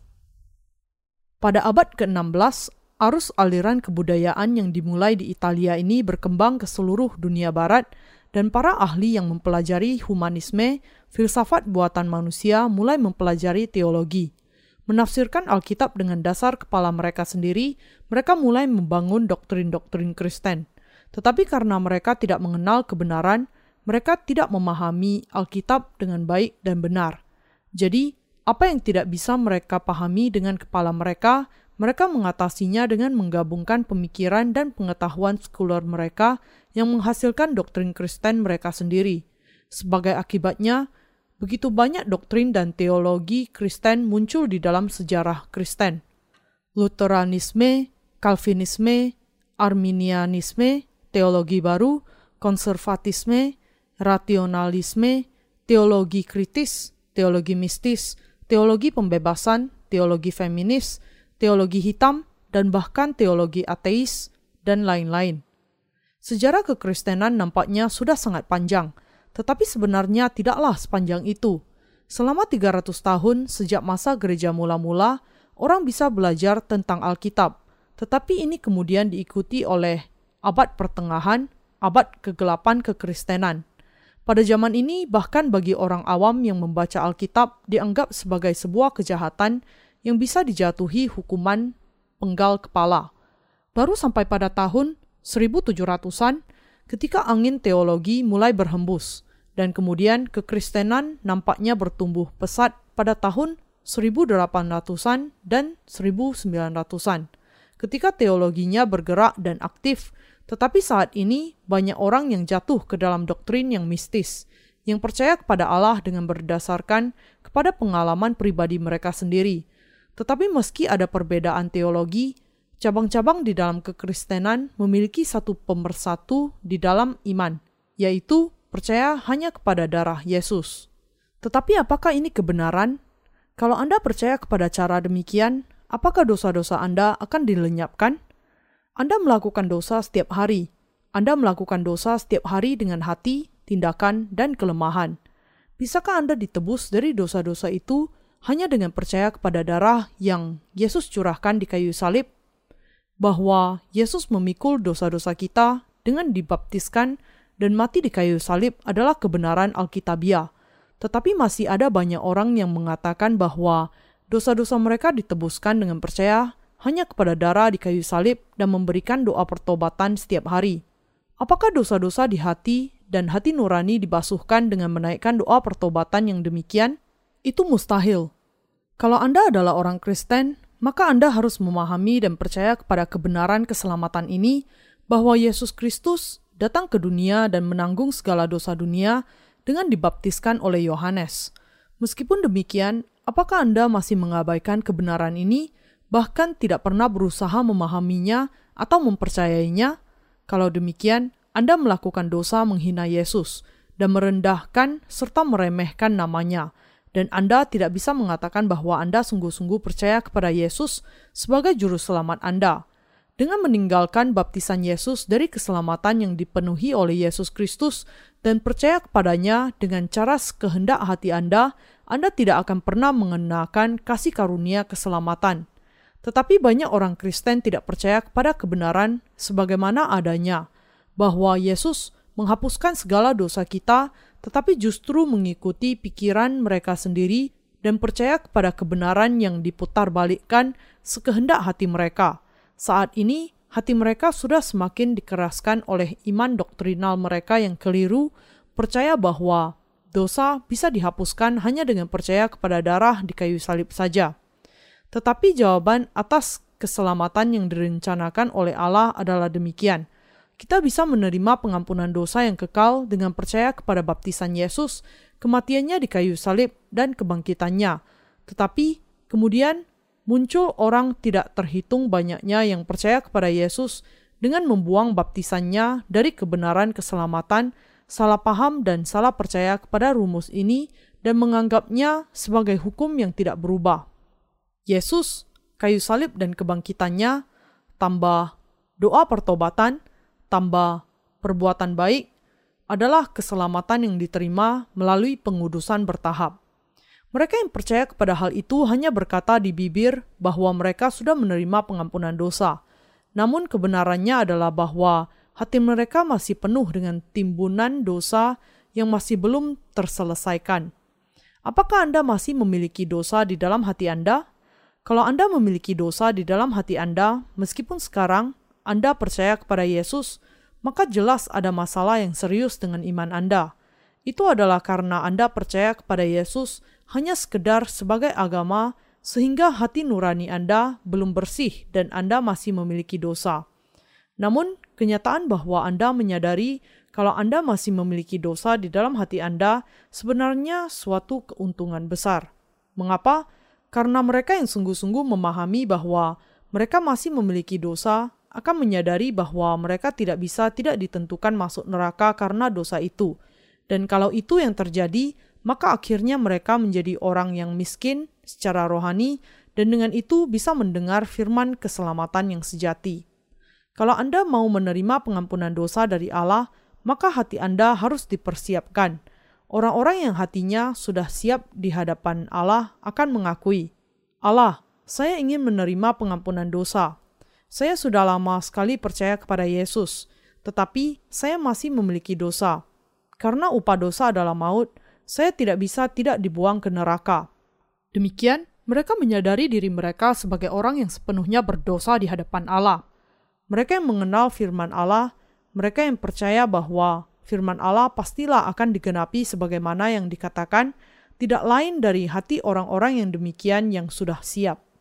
Pada abad ke-16, arus aliran kebudayaan yang dimulai di Italia ini berkembang ke seluruh dunia barat dan para ahli yang mempelajari humanisme, filsafat buatan manusia mulai mempelajari teologi. Menafsirkan Alkitab dengan dasar kepala mereka sendiri, mereka mulai membangun doktrin-doktrin Kristen. Tetapi karena mereka tidak mengenal kebenaran, mereka tidak memahami Alkitab dengan baik dan benar. Jadi, apa yang tidak bisa mereka pahami dengan kepala mereka, mereka mengatasinya dengan menggabungkan pemikiran dan pengetahuan sekuler mereka yang menghasilkan doktrin Kristen mereka sendiri. Sebagai akibatnya, begitu banyak doktrin dan teologi Kristen muncul di dalam sejarah Kristen. Lutheranisme, Calvinisme, Arminianisme, teologi baru, konservatisme, rationalisme, teologi kritis, teologi mistis, teologi pembebasan, teologi feminis, teologi hitam, dan bahkan teologi ateis, dan lain-lain. Sejarah kekristenan nampaknya sudah sangat panjang, tetapi sebenarnya tidaklah sepanjang itu. Selama 300 tahun sejak masa gereja mula-mula, orang bisa belajar tentang Alkitab, tetapi ini kemudian diikuti oleh abad pertengahan, abad kegelapan kekristenan. Pada zaman ini, bahkan bagi orang awam yang membaca Alkitab dianggap sebagai sebuah kejahatan yang bisa dijatuhi hukuman penggal kepala. Baru sampai pada tahun 1700-an ketika angin teologi mulai berhembus dan kemudian kekristenan nampaknya bertumbuh pesat pada tahun 1800-an dan 1900-an ketika teologinya bergerak dan aktif tetapi saat ini banyak orang yang jatuh ke dalam doktrin yang mistis yang percaya kepada Allah dengan berdasarkan kepada pengalaman pribadi mereka sendiri. Tetapi meski ada perbedaan teologi, cabang-cabang di dalam kekristenan memiliki satu pemersatu di dalam iman, yaitu percaya hanya kepada darah Yesus. Tetapi apakah ini kebenaran? Kalau Anda percaya kepada cara demikian, apakah dosa-dosa Anda akan dilenyapkan? Anda melakukan dosa setiap hari. Anda melakukan dosa setiap hari dengan hati, tindakan, dan kelemahan. Bisakah Anda ditebus dari dosa-dosa itu hanya dengan percaya kepada darah yang Yesus curahkan di kayu salib bahwa Yesus memikul dosa-dosa kita dengan dibaptiskan dan mati di kayu salib adalah kebenaran Alkitabiah. Tetapi masih ada banyak orang yang mengatakan bahwa dosa-dosa mereka ditebuskan dengan percaya hanya kepada darah di kayu salib dan memberikan doa pertobatan setiap hari. Apakah dosa-dosa di hati dan hati nurani dibasuhkan dengan menaikkan doa pertobatan yang demikian? Itu mustahil. Kalau Anda adalah orang Kristen, maka Anda harus memahami dan percaya kepada kebenaran keselamatan ini bahwa Yesus Kristus datang ke dunia dan menanggung segala dosa dunia dengan dibaptiskan oleh Yohanes. Meskipun demikian, apakah Anda masih mengabaikan kebenaran ini, bahkan tidak pernah berusaha memahaminya atau mempercayainya? Kalau demikian, Anda melakukan dosa menghina Yesus dan merendahkan serta meremehkan namanya, dan Anda tidak bisa mengatakan bahwa Anda sungguh-sungguh percaya kepada Yesus sebagai juru selamat Anda. Dengan meninggalkan baptisan Yesus dari keselamatan yang dipenuhi oleh Yesus Kristus dan percaya kepadanya dengan cara kehendak hati Anda, Anda tidak akan pernah mengenakan kasih karunia keselamatan. Tetapi banyak orang Kristen tidak percaya kepada kebenaran sebagaimana adanya, bahwa Yesus menghapuskan segala dosa kita tetapi justru mengikuti pikiran mereka sendiri dan percaya kepada kebenaran yang diputar balikkan sekehendak hati mereka. Saat ini, hati mereka sudah semakin dikeraskan oleh iman doktrinal mereka yang keliru, percaya bahwa dosa bisa dihapuskan hanya dengan percaya kepada darah di kayu salib saja. Tetapi jawaban atas keselamatan yang direncanakan oleh Allah adalah demikian. Kita bisa menerima pengampunan dosa yang kekal dengan percaya kepada baptisan Yesus kematiannya di kayu salib, dan kebangkitannya. Tetapi kemudian muncul orang tidak terhitung banyaknya yang percaya kepada Yesus dengan membuang baptisannya dari kebenaran keselamatan, salah paham dan salah percaya kepada rumus ini dan menganggapnya sebagai hukum yang tidak berubah. Yesus, kayu salib dan kebangkitannya, tambah doa pertobatan, tambah perbuatan baik, adalah keselamatan yang diterima melalui pengudusan bertahap. Mereka yang percaya kepada hal itu hanya berkata di bibir bahwa mereka sudah menerima pengampunan dosa. Namun kebenarannya adalah bahwa hati mereka masih penuh dengan timbunan dosa yang masih belum terselesaikan. Apakah Anda masih memiliki dosa di dalam hati Anda? Kalau Anda memiliki dosa di dalam hati Anda, meskipun sekarang Anda percaya kepada Yesus, maka jelas ada masalah yang serius dengan iman Anda. Itu adalah karena Anda percaya kepada Yesus hanya sekedar sebagai agama, sehingga hati nurani Anda belum bersih dan Anda masih memiliki dosa. Namun, kenyataan bahwa Anda menyadari kalau Anda masih memiliki dosa di dalam hati Anda sebenarnya suatu keuntungan besar. Mengapa? Karena mereka yang sungguh-sungguh memahami bahwa mereka masih memiliki dosa akan menyadari bahwa mereka tidak bisa tidak ditentukan masuk neraka karena dosa itu. Dan kalau itu yang terjadi, maka akhirnya mereka menjadi orang yang miskin secara rohani dan dengan itu bisa mendengar firman keselamatan yang sejati. Kalau Anda mau menerima pengampunan dosa dari Allah, maka hati Anda harus dipersiapkan. Orang-orang yang hatinya sudah siap di hadapan Allah akan mengakui, "Allah, saya ingin menerima pengampunan dosa." Saya sudah lama sekali percaya kepada Yesus, tetapi saya masih memiliki dosa. Karena upah dosa adalah maut, saya tidak bisa tidak dibuang ke neraka. Demikian, mereka menyadari diri mereka sebagai orang yang sepenuhnya berdosa di hadapan Allah. Mereka yang mengenal firman Allah, mereka yang percaya bahwa firman Allah pastilah akan digenapi sebagaimana yang dikatakan, tidak lain dari hati orang-orang yang demikian yang sudah siap.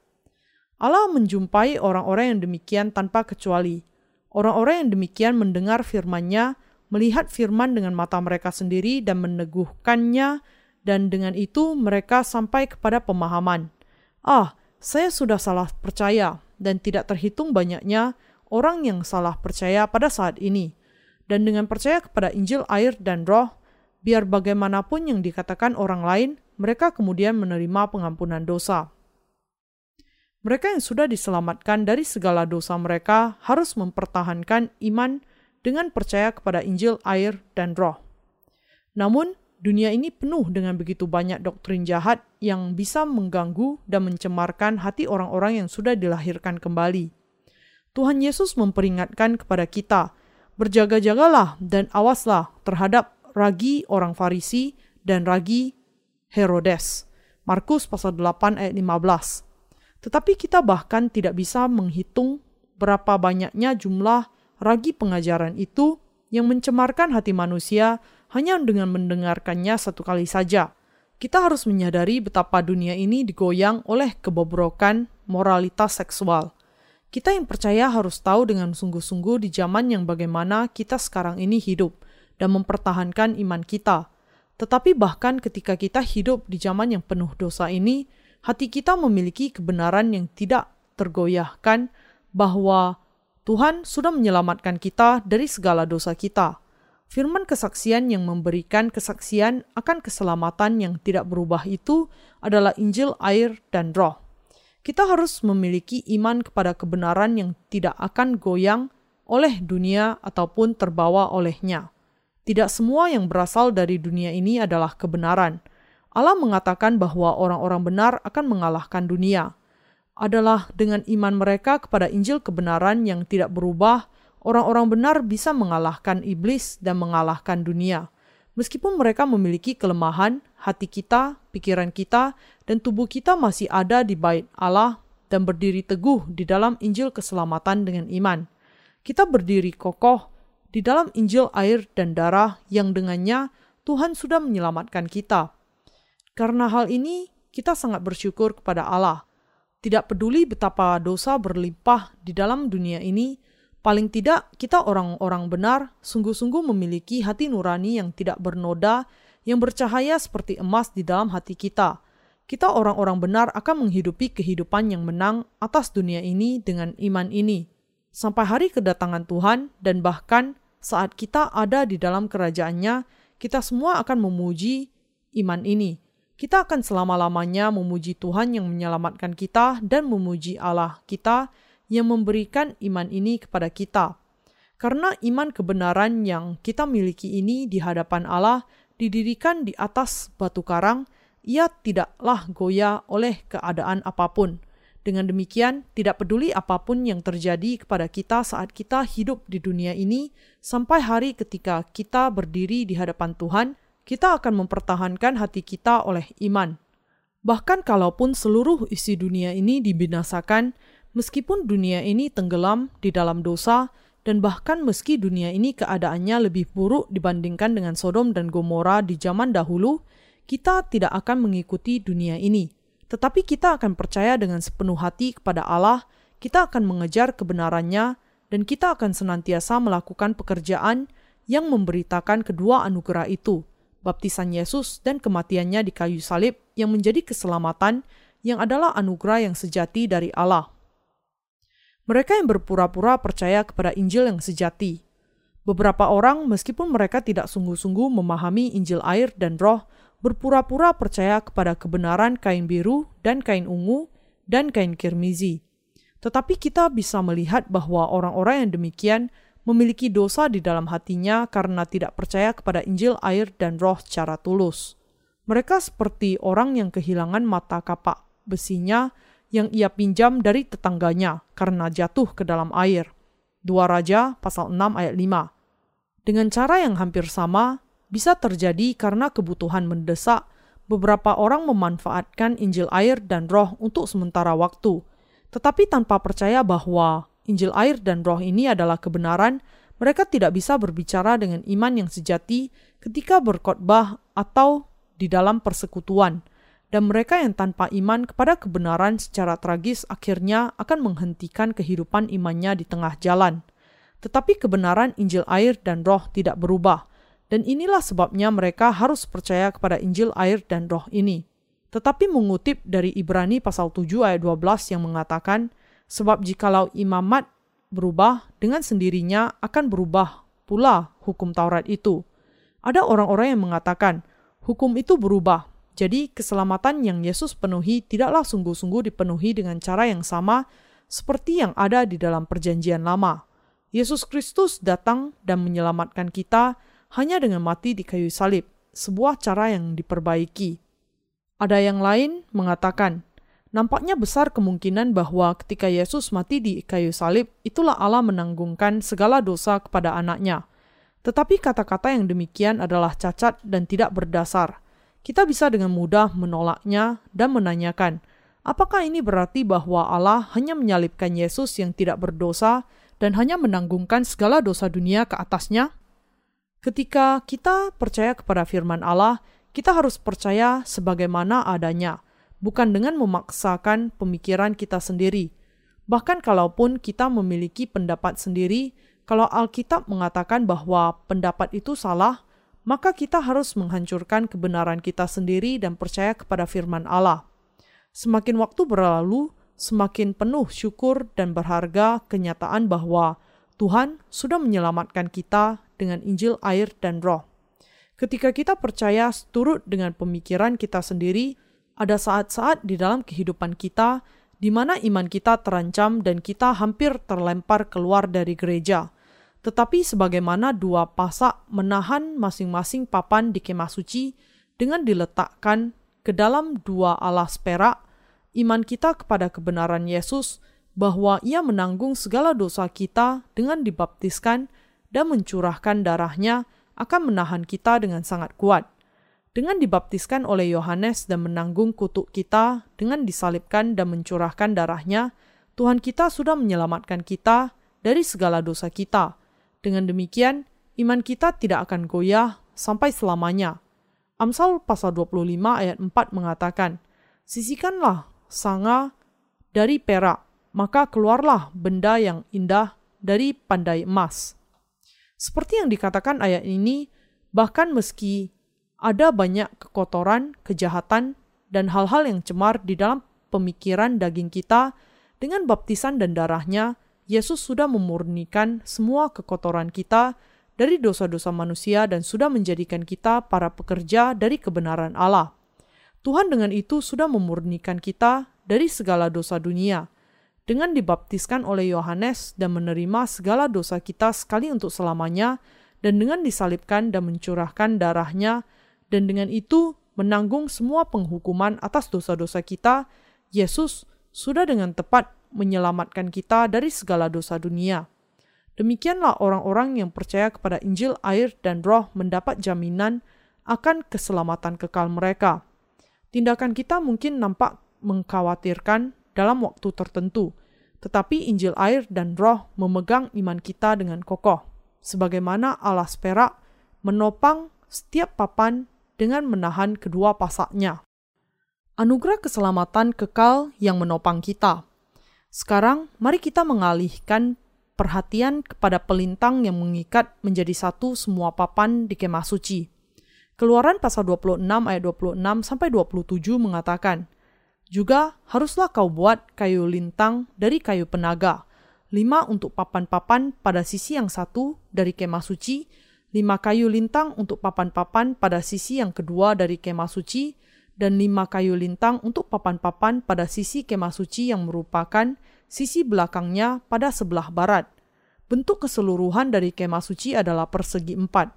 Allah menjumpai orang-orang yang demikian tanpa kecuali. Orang-orang yang demikian mendengar firman-Nya, melihat firman dengan mata mereka sendiri dan meneguhkannya, dan dengan itu mereka sampai kepada pemahaman. Ah, saya sudah salah percaya, dan tidak terhitung banyaknya orang yang salah percaya pada saat ini. Dan dengan percaya kepada Injil air dan roh, biar bagaimanapun yang dikatakan orang lain, mereka kemudian menerima pengampunan dosa. Mereka yang sudah diselamatkan dari segala dosa mereka harus mempertahankan iman dengan percaya kepada Injil, air, dan Roh. Namun, dunia ini penuh dengan begitu banyak doktrin jahat yang bisa mengganggu dan mencemarkan hati orang-orang yang sudah dilahirkan kembali. Tuhan Yesus memperingatkan kepada kita, berjaga-jagalah dan awaslah terhadap ragi orang Farisi dan ragi Herodes. Markus pasal 8 ayat 15. Tetapi kita bahkan tidak bisa menghitung berapa banyaknya jumlah ragi pengajaran itu yang mencemarkan hati manusia hanya dengan mendengarkannya satu kali saja. Kita harus menyadari betapa dunia ini digoyang oleh kebobrokan moralitas seksual. Kita yang percaya harus tahu dengan sungguh-sungguh di zaman yang bagaimana kita sekarang ini hidup dan mempertahankan iman kita. Tetapi bahkan ketika kita hidup di zaman yang penuh dosa ini, hati kita memiliki kebenaran yang tidak tergoyahkan bahwa Tuhan sudah menyelamatkan kita dari segala dosa kita. Firman kesaksian yang memberikan kesaksian akan keselamatan yang tidak berubah itu adalah Injil, air, dan Roh. Kita harus memiliki iman kepada kebenaran yang tidak akan goyang oleh dunia ataupun terbawa olehnya. Tidak semua yang berasal dari dunia ini adalah kebenaran Allah mengatakan bahwa orang-orang benar akan mengalahkan dunia. Adalah dengan iman mereka kepada Injil kebenaran yang tidak berubah, orang-orang benar bisa mengalahkan iblis dan mengalahkan dunia. Meskipun mereka memiliki kelemahan, hati kita, pikiran kita, dan tubuh kita masih ada di bait Allah dan berdiri teguh di dalam Injil keselamatan dengan iman. Kita berdiri kokoh di dalam Injil air dan darah yang dengannya Tuhan sudah menyelamatkan kita. Karena hal ini, kita sangat bersyukur kepada Allah. Tidak peduli betapa dosa berlimpah di dalam dunia ini, Paling tidak, kita orang-orang benar sungguh-sungguh memiliki hati nurani yang tidak bernoda, yang bercahaya seperti emas di dalam hati kita. Kita orang-orang benar akan menghidupi kehidupan yang menang atas dunia ini dengan iman ini. Sampai hari kedatangan Tuhan dan bahkan saat kita ada di dalam kerajaannya, kita semua akan memuji iman ini. Kita akan selama-lamanya memuji Tuhan yang menyelamatkan kita dan memuji Allah kita yang memberikan iman ini kepada kita. Karena iman kebenaran yang kita miliki ini di hadapan Allah didirikan di atas batu karang, ia tidaklah goyah oleh keadaan apa pun. Dengan demikian, tidak peduli apa pun yang terjadi kepada kita saat kita hidup di dunia ini, sampai hari ketika kita berdiri di hadapan Tuhan, kita akan mempertahankan hati kita oleh iman. Bahkan kalaupun seluruh isi dunia ini dibinasakan, Meskipun dunia ini tenggelam di dalam dosa, dan bahkan meski dunia ini keadaannya lebih buruk dibandingkan dengan Sodom dan Gomora di zaman dahulu, kita tidak akan mengikuti dunia ini. Tetapi kita akan percaya dengan sepenuh hati kepada Allah, kita akan mengejar kebenarannya, dan kita akan senantiasa melakukan pekerjaan yang memberitakan kedua anugerah itu, baptisan Yesus dan kematiannya di kayu salib yang menjadi keselamatan yang adalah anugerah yang sejati dari Allah mereka yang berpura-pura percaya kepada Injil yang sejati. Beberapa orang, meskipun mereka tidak sungguh-sungguh memahami Injil air dan roh, berpura-pura percaya kepada kebenaran kain biru dan kain ungu dan kain kirmizi. Tetapi kita bisa melihat bahwa orang-orang yang demikian memiliki dosa di dalam hatinya karena tidak percaya kepada Injil air dan roh secara tulus. Mereka seperti orang yang kehilangan mata kapak besinya yang ia pinjam dari tetangganya karena jatuh ke dalam air. Dua Raja pasal 6 ayat 5. Dengan cara yang hampir sama, bisa terjadi karena kebutuhan mendesak, beberapa orang memanfaatkan Injil air dan roh untuk sementara waktu. Tetapi tanpa percaya bahwa Injil air dan roh ini adalah kebenaran, mereka tidak bisa berbicara dengan iman yang sejati ketika berkhotbah atau di dalam persekutuan dan mereka yang tanpa iman kepada kebenaran secara tragis akhirnya akan menghentikan kehidupan imannya di tengah jalan. Tetapi kebenaran Injil air dan roh tidak berubah, dan inilah sebabnya mereka harus percaya kepada Injil air dan roh ini. Tetapi mengutip dari Ibrani pasal 7 ayat 12 yang mengatakan, sebab jikalau imamat berubah, dengan sendirinya akan berubah pula hukum Taurat itu. Ada orang-orang yang mengatakan, hukum itu berubah, jadi, keselamatan yang Yesus penuhi tidaklah sungguh-sungguh dipenuhi dengan cara yang sama seperti yang ada di dalam Perjanjian Lama. Yesus Kristus datang dan menyelamatkan kita hanya dengan mati di kayu salib, sebuah cara yang diperbaiki. Ada yang lain mengatakan, nampaknya besar kemungkinan bahwa ketika Yesus mati di kayu salib, itulah Allah menanggungkan segala dosa kepada anaknya. Tetapi kata-kata yang demikian adalah cacat dan tidak berdasar kita bisa dengan mudah menolaknya dan menanyakan, apakah ini berarti bahwa Allah hanya menyalibkan Yesus yang tidak berdosa dan hanya menanggungkan segala dosa dunia ke atasnya? Ketika kita percaya kepada firman Allah, kita harus percaya sebagaimana adanya, bukan dengan memaksakan pemikiran kita sendiri. Bahkan kalaupun kita memiliki pendapat sendiri, kalau Alkitab mengatakan bahwa pendapat itu salah, maka kita harus menghancurkan kebenaran kita sendiri dan percaya kepada firman Allah. Semakin waktu berlalu, semakin penuh syukur dan berharga kenyataan bahwa Tuhan sudah menyelamatkan kita dengan Injil air dan roh. Ketika kita percaya turut dengan pemikiran kita sendiri, ada saat-saat di dalam kehidupan kita di mana iman kita terancam dan kita hampir terlempar keluar dari gereja – tetapi sebagaimana dua pasak menahan masing-masing papan di kemah suci dengan diletakkan ke dalam dua alas perak, iman kita kepada kebenaran Yesus bahwa ia menanggung segala dosa kita dengan dibaptiskan dan mencurahkan darahnya akan menahan kita dengan sangat kuat. Dengan dibaptiskan oleh Yohanes dan menanggung kutuk kita dengan disalibkan dan mencurahkan darahnya, Tuhan kita sudah menyelamatkan kita dari segala dosa kita. Dengan demikian, iman kita tidak akan goyah sampai selamanya. Amsal pasal 25 ayat 4 mengatakan, Sisikanlah sanga dari perak, maka keluarlah benda yang indah dari pandai emas. Seperti yang dikatakan ayat ini, bahkan meski ada banyak kekotoran, kejahatan, dan hal-hal yang cemar di dalam pemikiran daging kita, dengan baptisan dan darahnya, Yesus sudah memurnikan semua kekotoran kita dari dosa-dosa manusia dan sudah menjadikan kita para pekerja dari kebenaran Allah. Tuhan dengan itu sudah memurnikan kita dari segala dosa dunia. Dengan dibaptiskan oleh Yohanes dan menerima segala dosa kita sekali untuk selamanya, dan dengan disalibkan dan mencurahkan darahnya, dan dengan itu menanggung semua penghukuman atas dosa-dosa kita, Yesus sudah dengan tepat menyelamatkan kita dari segala dosa dunia. Demikianlah orang-orang yang percaya kepada Injil, air, dan Roh mendapat jaminan akan keselamatan kekal mereka. Tindakan kita mungkin nampak mengkhawatirkan dalam waktu tertentu, tetapi Injil, air, dan Roh memegang iman kita dengan kokoh, sebagaimana alas perak menopang setiap papan dengan menahan kedua pasaknya. Anugerah keselamatan kekal yang menopang kita. Sekarang, mari kita mengalihkan perhatian kepada pelintang yang mengikat menjadi satu semua papan di kemah suci. Keluaran pasal 26 ayat 26 sampai 27 mengatakan, juga haruslah kau buat kayu lintang dari kayu penaga, lima untuk papan-papan pada sisi yang satu dari kemah suci, lima kayu lintang untuk papan-papan pada sisi yang kedua dari kemah suci, dan lima kayu lintang untuk papan-papan pada sisi kemah suci yang merupakan sisi belakangnya pada sebelah barat. Bentuk keseluruhan dari kemah suci adalah persegi empat.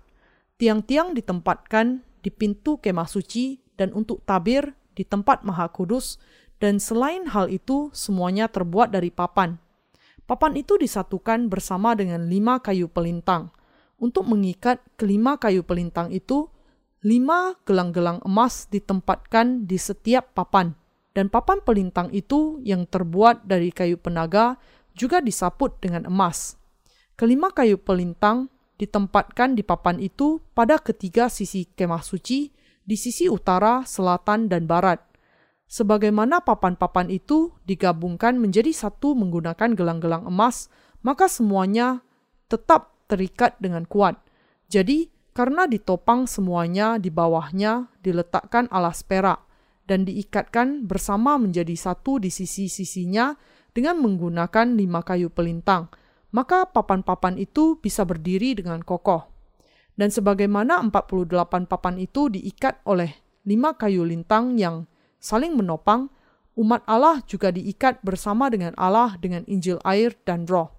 Tiang-tiang ditempatkan di pintu kemah suci dan untuk tabir di tempat maha kudus, dan selain hal itu semuanya terbuat dari papan. Papan itu disatukan bersama dengan lima kayu pelintang – untuk mengikat kelima kayu pelintang itu, lima gelang-gelang emas ditempatkan di setiap papan, dan papan pelintang itu yang terbuat dari kayu penaga juga disaput dengan emas. Kelima kayu pelintang ditempatkan di papan itu pada ketiga sisi kemah suci, di sisi utara, selatan, dan barat. Sebagaimana papan-papan itu digabungkan menjadi satu menggunakan gelang-gelang emas, maka semuanya tetap terikat dengan kuat. Jadi, karena ditopang semuanya di bawahnya diletakkan alas perak dan diikatkan bersama menjadi satu di sisi-sisinya dengan menggunakan lima kayu pelintang, maka papan-papan itu bisa berdiri dengan kokoh. Dan sebagaimana 48 papan itu diikat oleh lima kayu lintang yang saling menopang, umat Allah juga diikat bersama dengan Allah dengan Injil air dan roh.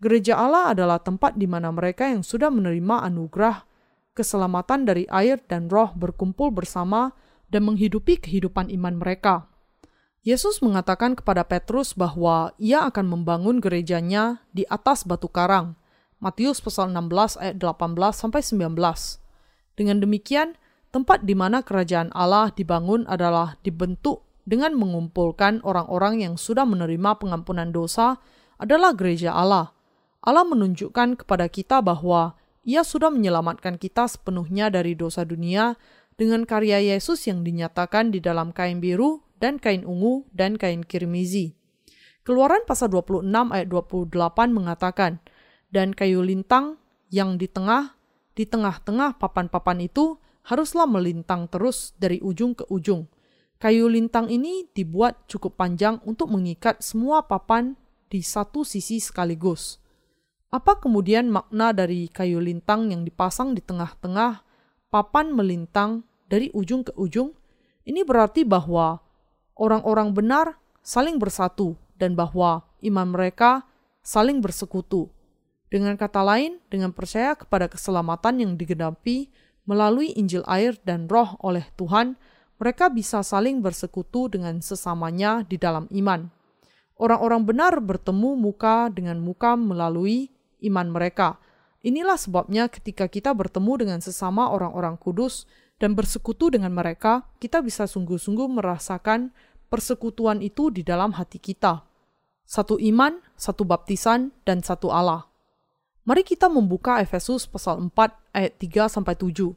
Gereja Allah adalah tempat di mana mereka yang sudah menerima anugerah keselamatan dari air dan roh berkumpul bersama dan menghidupi kehidupan iman mereka. Yesus mengatakan kepada Petrus bahwa ia akan membangun gerejanya di atas batu karang. Matius pasal 16 ayat 18 sampai 19. Dengan demikian, tempat di mana kerajaan Allah dibangun adalah dibentuk dengan mengumpulkan orang-orang yang sudah menerima pengampunan dosa adalah gereja Allah Allah menunjukkan kepada kita bahwa Ia sudah menyelamatkan kita sepenuhnya dari dosa dunia dengan karya Yesus yang dinyatakan di dalam kain biru dan kain ungu dan kain kirmizi. Keluaran pasal 26 ayat 28 mengatakan, dan kayu lintang yang di tengah, di tengah-tengah papan-papan itu haruslah melintang terus dari ujung ke ujung. Kayu lintang ini dibuat cukup panjang untuk mengikat semua papan di satu sisi sekaligus. Apa kemudian makna dari kayu lintang yang dipasang di tengah-tengah papan melintang dari ujung ke ujung? Ini berarti bahwa orang-orang benar saling bersatu dan bahwa iman mereka saling bersekutu. Dengan kata lain, dengan percaya kepada keselamatan yang digenapi melalui Injil air dan roh oleh Tuhan, mereka bisa saling bersekutu dengan sesamanya di dalam iman. Orang-orang benar bertemu muka dengan muka melalui iman mereka. inilah sebabnya ketika kita bertemu dengan sesama orang-orang kudus dan bersekutu dengan mereka, kita bisa sungguh-sungguh merasakan persekutuan itu di dalam hati kita. Satu iman, satu baptisan, dan satu Allah. Mari kita membuka Efesus pasal 4 ayat 3 sampai 7.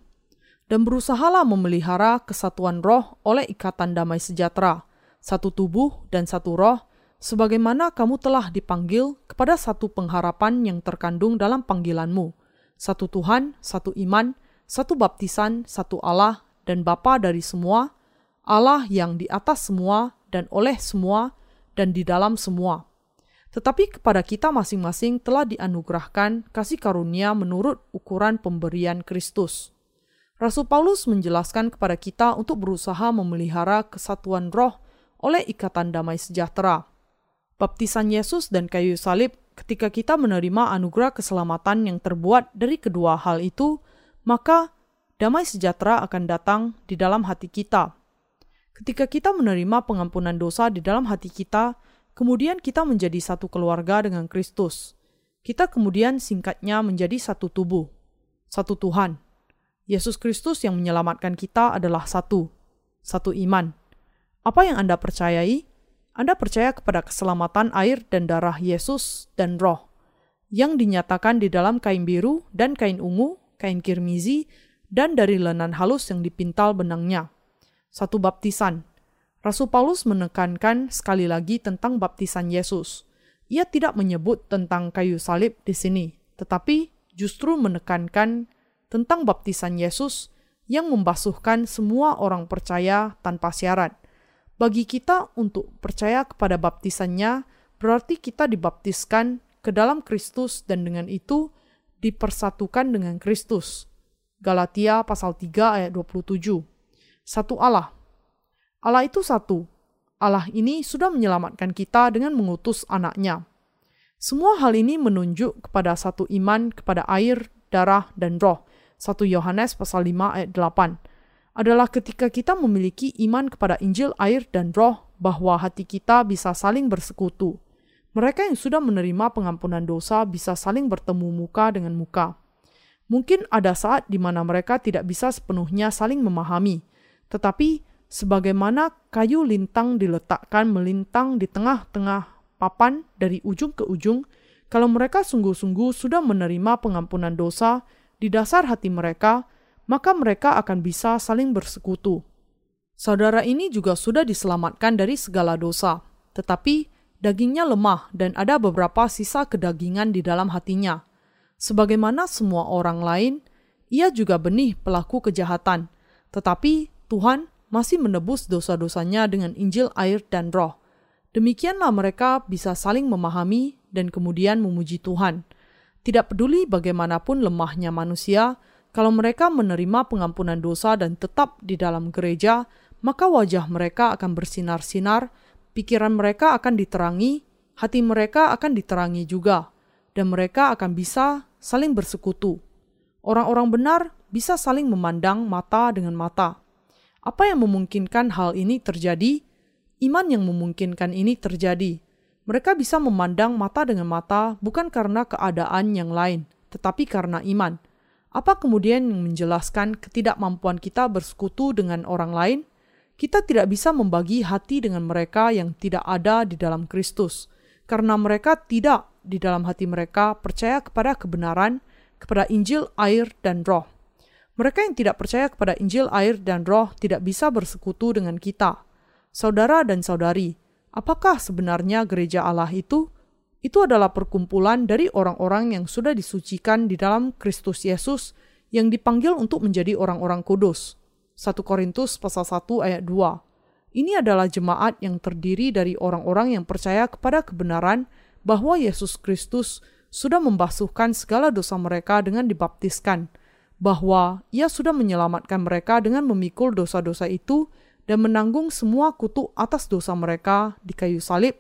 Dan berusahalah memelihara kesatuan roh oleh ikatan damai sejahtera, satu tubuh dan satu roh, sebagaimana kamu telah dipanggil kepada satu pengharapan yang terkandung dalam panggilanmu, satu Tuhan, satu iman, satu baptisan, satu Allah, dan Bapa dari semua, Allah yang di atas semua dan oleh semua dan di dalam semua tetapi kepada kita masing-masing telah dianugerahkan kasih karunia menurut ukuran pemberian Kristus. Rasul Paulus menjelaskan kepada kita untuk berusaha memelihara kesatuan roh oleh ikatan damai sejahtera. Baptisan Yesus dan kayu salib ketika kita menerima anugerah keselamatan yang terbuat dari kedua hal itu, maka damai sejahtera akan datang di dalam hati kita. Ketika kita menerima pengampunan dosa di dalam hati kita, Kemudian kita menjadi satu keluarga dengan Kristus. Kita kemudian singkatnya menjadi satu tubuh, satu Tuhan. Yesus Kristus yang menyelamatkan kita adalah satu, satu iman. Apa yang Anda percayai? Anda percaya kepada keselamatan air dan darah Yesus dan Roh yang dinyatakan di dalam kain biru dan kain ungu, kain kirmizi, dan dari lenan halus yang dipintal benangnya. Satu baptisan, Rasul Paulus menekankan sekali lagi tentang baptisan Yesus. Ia tidak menyebut tentang kayu salib di sini, tetapi justru menekankan tentang baptisan Yesus yang membasuhkan semua orang percaya tanpa syarat. Bagi kita untuk percaya kepada baptisannya berarti kita dibaptiskan ke dalam Kristus dan dengan itu dipersatukan dengan Kristus. Galatia pasal 3 ayat 27. Satu Allah, Allah itu satu. Allah ini sudah menyelamatkan kita dengan mengutus anaknya. Semua hal ini menunjuk kepada satu iman kepada air, darah, dan roh. 1 Yohanes pasal 5 ayat 8 adalah ketika kita memiliki iman kepada Injil, air, dan roh bahwa hati kita bisa saling bersekutu. Mereka yang sudah menerima pengampunan dosa bisa saling bertemu muka dengan muka. Mungkin ada saat di mana mereka tidak bisa sepenuhnya saling memahami, tetapi sebagaimana kayu lintang diletakkan melintang di tengah-tengah papan dari ujung ke ujung, kalau mereka sungguh-sungguh sudah menerima pengampunan dosa di dasar hati mereka, maka mereka akan bisa saling bersekutu. Saudara ini juga sudah diselamatkan dari segala dosa, tetapi dagingnya lemah dan ada beberapa sisa kedagingan di dalam hatinya. Sebagaimana semua orang lain, ia juga benih pelaku kejahatan, tetapi Tuhan masih menebus dosa-dosanya dengan Injil air dan roh. Demikianlah mereka bisa saling memahami dan kemudian memuji Tuhan. Tidak peduli bagaimanapun lemahnya manusia, kalau mereka menerima pengampunan dosa dan tetap di dalam gereja, maka wajah mereka akan bersinar-sinar, pikiran mereka akan diterangi, hati mereka akan diterangi juga, dan mereka akan bisa saling bersekutu. Orang-orang benar bisa saling memandang mata dengan mata. Apa yang memungkinkan hal ini terjadi? Iman yang memungkinkan ini terjadi. Mereka bisa memandang mata dengan mata bukan karena keadaan yang lain, tetapi karena iman. Apa kemudian yang menjelaskan ketidakmampuan kita bersekutu dengan orang lain? Kita tidak bisa membagi hati dengan mereka yang tidak ada di dalam Kristus, karena mereka tidak di dalam hati mereka percaya kepada kebenaran, kepada Injil, air, dan Roh. Mereka yang tidak percaya kepada Injil, air, dan Roh tidak bisa bersekutu dengan kita. Saudara dan saudari, apakah sebenarnya gereja Allah itu? Itu adalah perkumpulan dari orang-orang yang sudah disucikan di dalam Kristus Yesus yang dipanggil untuk menjadi orang-orang kudus. 1 Korintus pasal 1 ayat 2. Ini adalah jemaat yang terdiri dari orang-orang yang percaya kepada kebenaran bahwa Yesus Kristus sudah membasuhkan segala dosa mereka dengan dibaptiskan – bahwa ia sudah menyelamatkan mereka dengan memikul dosa-dosa itu dan menanggung semua kutuk atas dosa mereka di kayu salib,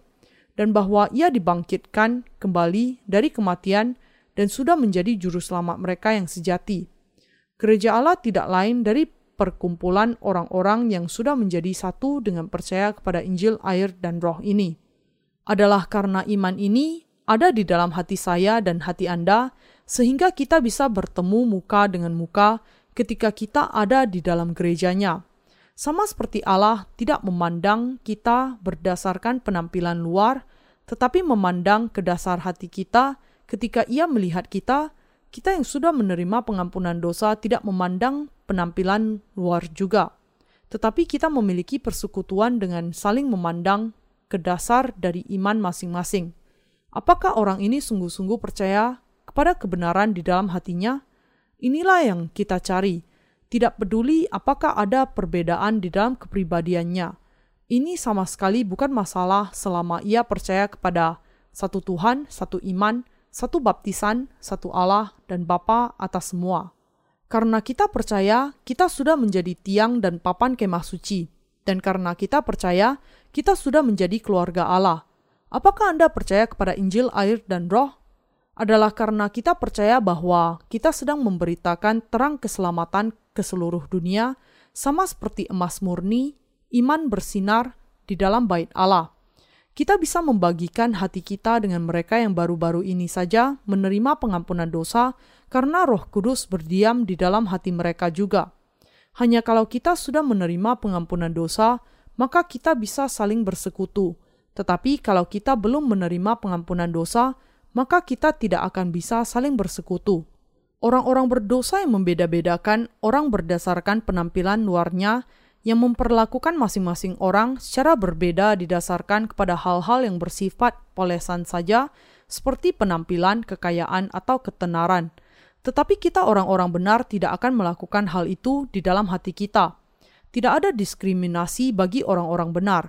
dan bahwa ia dibangkitkan kembali dari kematian dan sudah menjadi juru selamat mereka yang sejati. Gereja Allah tidak lain dari perkumpulan orang-orang yang sudah menjadi satu dengan percaya kepada Injil, air, dan roh ini. Adalah karena iman ini ada di dalam hati saya dan hati Anda, sehingga kita bisa bertemu muka dengan muka ketika kita ada di dalam gerejanya. Sama seperti Allah tidak memandang kita berdasarkan penampilan luar, tetapi memandang ke dasar hati kita ketika Ia melihat kita. Kita yang sudah menerima pengampunan dosa tidak memandang penampilan luar juga tetapi kita memiliki persekutuan dengan saling memandang ke dasar dari iman masing-masing. Apakah orang ini sungguh-sungguh percaya kepada kebenaran di dalam hatinya? Inilah yang kita cari. Tidak peduli apakah ada perbedaan di dalam kepribadiannya. Ini sama sekali bukan masalah selama ia percaya kepada satu Tuhan, satu iman, satu baptisan, satu Allah, dan Bapa atas semua. Karena kita percaya, kita sudah menjadi tiang dan papan kemah suci. Dan karena kita percaya, kita sudah menjadi keluarga Allah. Apakah Anda percaya kepada Injil, air, dan roh? Adalah karena kita percaya bahwa kita sedang memberitakan terang keselamatan ke seluruh dunia, sama seperti emas murni, iman bersinar di dalam bait Allah kita bisa membagikan hati kita dengan mereka yang baru-baru ini saja menerima pengampunan dosa karena Roh Kudus berdiam di dalam hati mereka juga. Hanya kalau kita sudah menerima pengampunan dosa, maka kita bisa saling bersekutu. Tetapi kalau kita belum menerima pengampunan dosa, maka kita tidak akan bisa saling bersekutu. Orang-orang berdosa yang membeda-bedakan orang berdasarkan penampilan luarnya yang memperlakukan masing-masing orang secara berbeda didasarkan kepada hal-hal yang bersifat polesan saja, seperti penampilan, kekayaan, atau ketenaran. Tetapi kita orang-orang benar tidak akan melakukan hal itu di dalam hati kita. Tidak ada diskriminasi bagi orang-orang benar.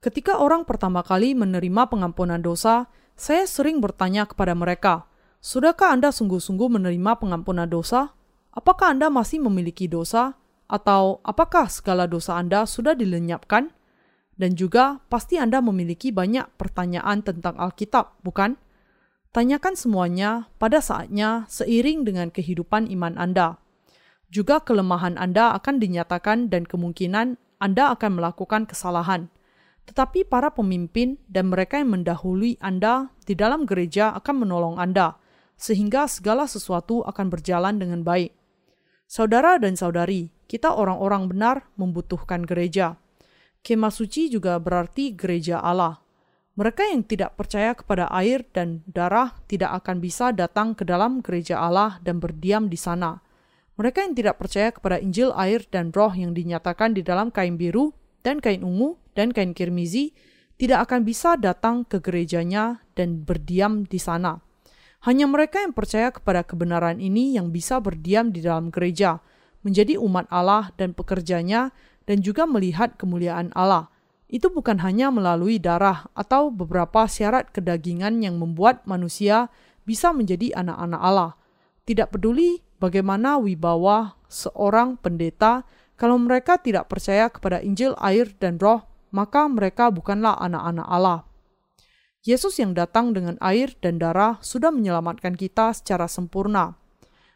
Ketika orang pertama kali menerima pengampunan dosa, saya sering bertanya kepada mereka, "Sudahkah Anda sungguh-sungguh menerima pengampunan dosa? Apakah Anda masih memiliki dosa?" Atau apakah segala dosa Anda sudah dilenyapkan? Dan juga pasti Anda memiliki banyak pertanyaan tentang Alkitab, bukan? Tanyakan semuanya pada saatnya seiring dengan kehidupan iman Anda. Juga kelemahan Anda akan dinyatakan dan kemungkinan Anda akan melakukan kesalahan. Tetapi para pemimpin dan mereka yang mendahului Anda di dalam gereja akan menolong Anda, sehingga segala sesuatu akan berjalan dengan baik. Saudara dan saudari, kita orang-orang benar membutuhkan gereja. Kemah suci juga berarti gereja Allah. Mereka yang tidak percaya kepada air dan darah tidak akan bisa datang ke dalam gereja Allah dan berdiam di sana. Mereka yang tidak percaya kepada Injil, air, dan roh yang dinyatakan di dalam kain biru dan kain ungu dan kain kirmizi tidak akan bisa datang ke gerejanya dan berdiam di sana. Hanya mereka yang percaya kepada kebenaran ini yang bisa berdiam di dalam gereja, menjadi umat Allah dan pekerjanya, dan juga melihat kemuliaan Allah. Itu bukan hanya melalui darah atau beberapa syarat kedagingan yang membuat manusia bisa menjadi anak-anak Allah. Tidak peduli bagaimana wibawa seorang pendeta, kalau mereka tidak percaya kepada Injil, air, dan Roh, maka mereka bukanlah anak-anak Allah. Yesus yang datang dengan air dan darah sudah menyelamatkan kita secara sempurna.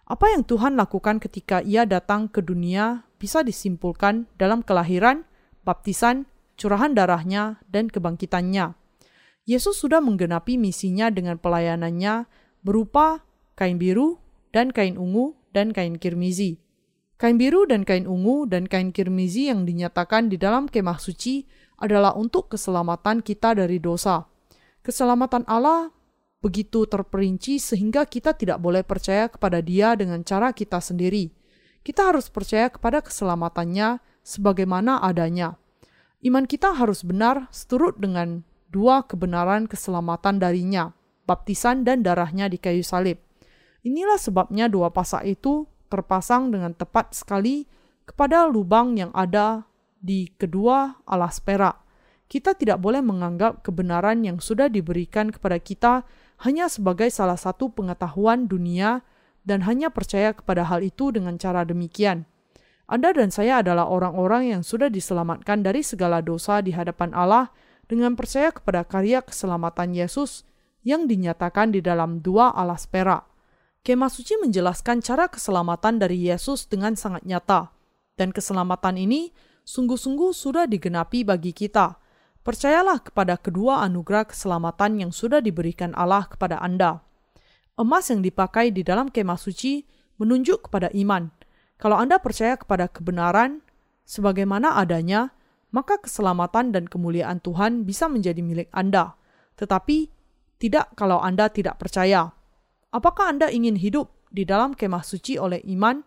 Apa yang Tuhan lakukan ketika Ia datang ke dunia bisa disimpulkan dalam kelahiran, baptisan, curahan darahnya, dan kebangkitannya. Yesus sudah menggenapi misinya dengan pelayanannya berupa kain biru dan kain ungu dan kain kirmizi. Kain biru dan kain ungu dan kain kirmizi yang dinyatakan di dalam kemah suci adalah untuk keselamatan kita dari dosa. Keselamatan Allah begitu terperinci sehingga kita tidak boleh percaya kepada Dia dengan cara kita sendiri. Kita harus percaya kepada keselamatannya sebagaimana adanya. Iman kita harus benar seturut dengan dua kebenaran keselamatan darinya, baptisan dan darahnya di kayu salib. Inilah sebabnya dua pasak itu terpasang dengan tepat sekali kepada lubang yang ada di kedua alas perak. Kita tidak boleh menganggap kebenaran yang sudah diberikan kepada kita hanya sebagai salah satu pengetahuan dunia dan hanya percaya kepada hal itu dengan cara demikian. Anda dan saya adalah orang-orang yang sudah diselamatkan dari segala dosa di hadapan Allah dengan percaya kepada karya keselamatan Yesus yang dinyatakan di dalam dua alas perak. Kemah suci menjelaskan cara keselamatan dari Yesus dengan sangat nyata, dan keselamatan ini sungguh-sungguh sudah digenapi bagi kita. Percayalah kepada kedua anugerah keselamatan yang sudah diberikan Allah kepada Anda. Emas yang dipakai di dalam kemah suci menunjuk kepada iman. Kalau Anda percaya kepada kebenaran sebagaimana adanya, maka keselamatan dan kemuliaan Tuhan bisa menjadi milik Anda. Tetapi tidak kalau Anda tidak percaya. Apakah Anda ingin hidup di dalam kemah suci oleh iman,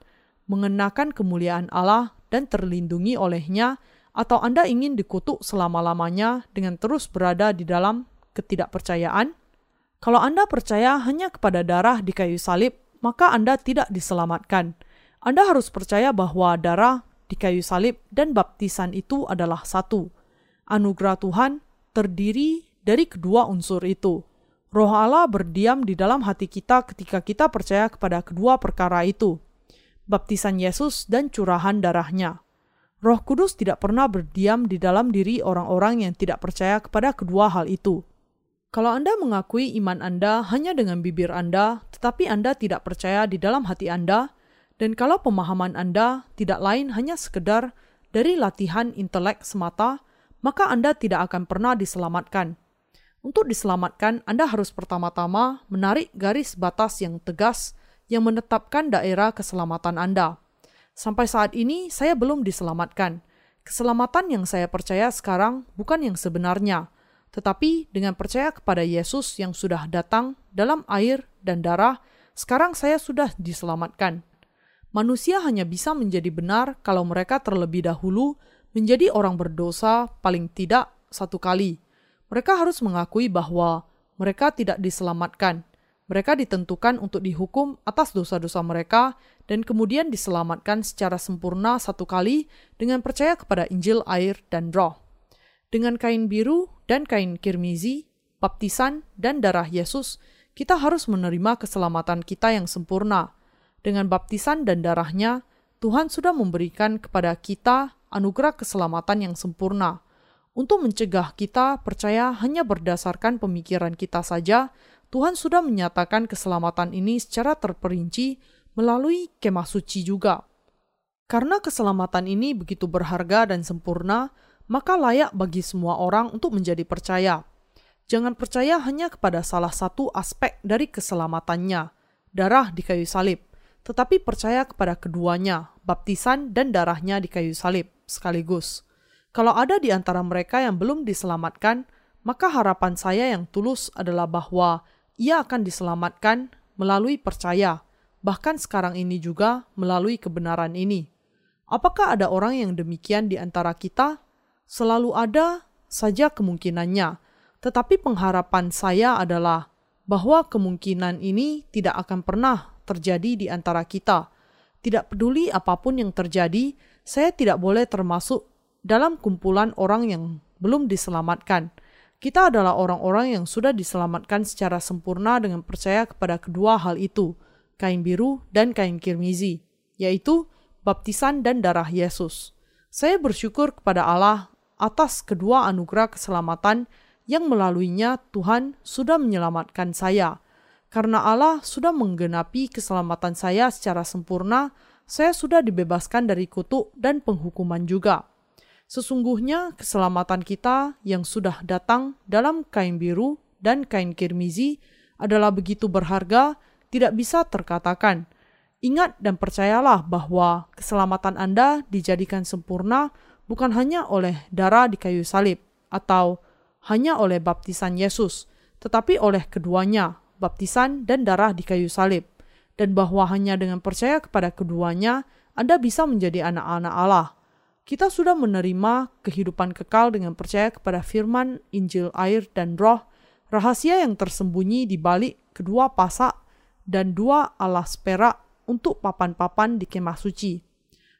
mengenakan kemuliaan Allah dan terlindungi olehnya atau Anda ingin dikutuk selama-lamanya dengan terus berada di dalam ketidakpercayaan? Kalau Anda percaya hanya kepada darah di kayu salib, maka Anda tidak diselamatkan. Anda harus percaya bahwa darah di kayu salib dan baptisan itu adalah satu. Anugerah Tuhan terdiri dari kedua unsur itu. Roh Allah berdiam di dalam hati kita ketika kita percaya kepada kedua perkara itu. Baptisan Yesus dan curahan darahnya. Roh Kudus tidak pernah berdiam di dalam diri orang-orang yang tidak percaya kepada kedua hal itu. Kalau Anda mengakui iman Anda hanya dengan bibir Anda, tetapi Anda tidak percaya di dalam hati Anda, dan kalau pemahaman Anda tidak lain hanya sekedar dari latihan intelek semata, maka Anda tidak akan pernah diselamatkan. Untuk diselamatkan, Anda harus pertama-tama menarik garis batas yang tegas yang menetapkan daerah keselamatan Anda. Sampai saat ini saya belum diselamatkan. Keselamatan yang saya percaya sekarang bukan yang sebenarnya, tetapi dengan percaya kepada Yesus yang sudah datang dalam air dan darah, sekarang saya sudah diselamatkan. Manusia hanya bisa menjadi benar kalau mereka terlebih dahulu menjadi orang berdosa paling tidak satu kali. Mereka harus mengakui bahwa mereka tidak diselamatkan mereka ditentukan untuk dihukum atas dosa-dosa mereka dan kemudian diselamatkan secara sempurna satu kali dengan percaya kepada Injil, air, dan roh. Dengan kain biru dan kain kirmizi, baptisan, dan darah Yesus, kita harus menerima keselamatan kita yang sempurna. Dengan baptisan dan darahnya, Tuhan sudah memberikan kepada kita anugerah keselamatan yang sempurna. Untuk mencegah kita percaya hanya berdasarkan pemikiran kita saja, Tuhan sudah menyatakan keselamatan ini secara terperinci melalui kemah suci juga. Karena keselamatan ini begitu berharga dan sempurna, maka layak bagi semua orang untuk menjadi percaya. Jangan percaya hanya kepada salah satu aspek dari keselamatannya, darah di kayu salib, tetapi percaya kepada keduanya, baptisan dan darahnya di kayu salib sekaligus. Kalau ada di antara mereka yang belum diselamatkan, maka harapan saya yang tulus adalah bahwa ia akan diselamatkan melalui percaya, bahkan sekarang ini juga melalui kebenaran ini. Apakah ada orang yang demikian di antara kita? Selalu ada saja kemungkinannya, tetapi pengharapan saya adalah bahwa kemungkinan ini tidak akan pernah terjadi di antara kita. Tidak peduli apa pun yang terjadi, saya tidak boleh termasuk dalam kumpulan orang yang belum diselamatkan kita adalah orang-orang yang sudah diselamatkan secara sempurna dengan percaya kepada kedua hal itu, kain biru dan kain kirmizi, yaitu baptisan dan darah Yesus. Saya bersyukur kepada Allah atas kedua anugerah keselamatan yang melaluinya Tuhan sudah menyelamatkan saya. Karena Allah sudah menggenapi keselamatan saya secara sempurna, saya sudah dibebaskan dari kutuk dan penghukuman juga. Sesungguhnya keselamatan kita yang sudah datang dalam kain biru dan kain kirmizi adalah begitu berharga, tidak bisa terkatakan. Ingat dan percayalah bahwa keselamatan Anda dijadikan sempurna bukan hanya oleh darah di kayu salib atau hanya oleh baptisan Yesus, tetapi oleh keduanya, baptisan dan darah di kayu salib, dan bahwa hanya dengan percaya kepada keduanya Anda bisa menjadi anak-anak Allah kita sudah menerima kehidupan kekal dengan percaya kepada firman Injil air dan roh, rahasia yang tersembunyi di balik kedua pasak dan dua alas perak untuk papan-papan di kemah suci.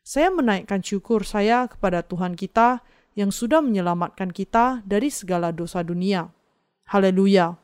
Saya menaikkan syukur saya kepada Tuhan kita yang sudah menyelamatkan kita dari segala dosa dunia. Haleluya!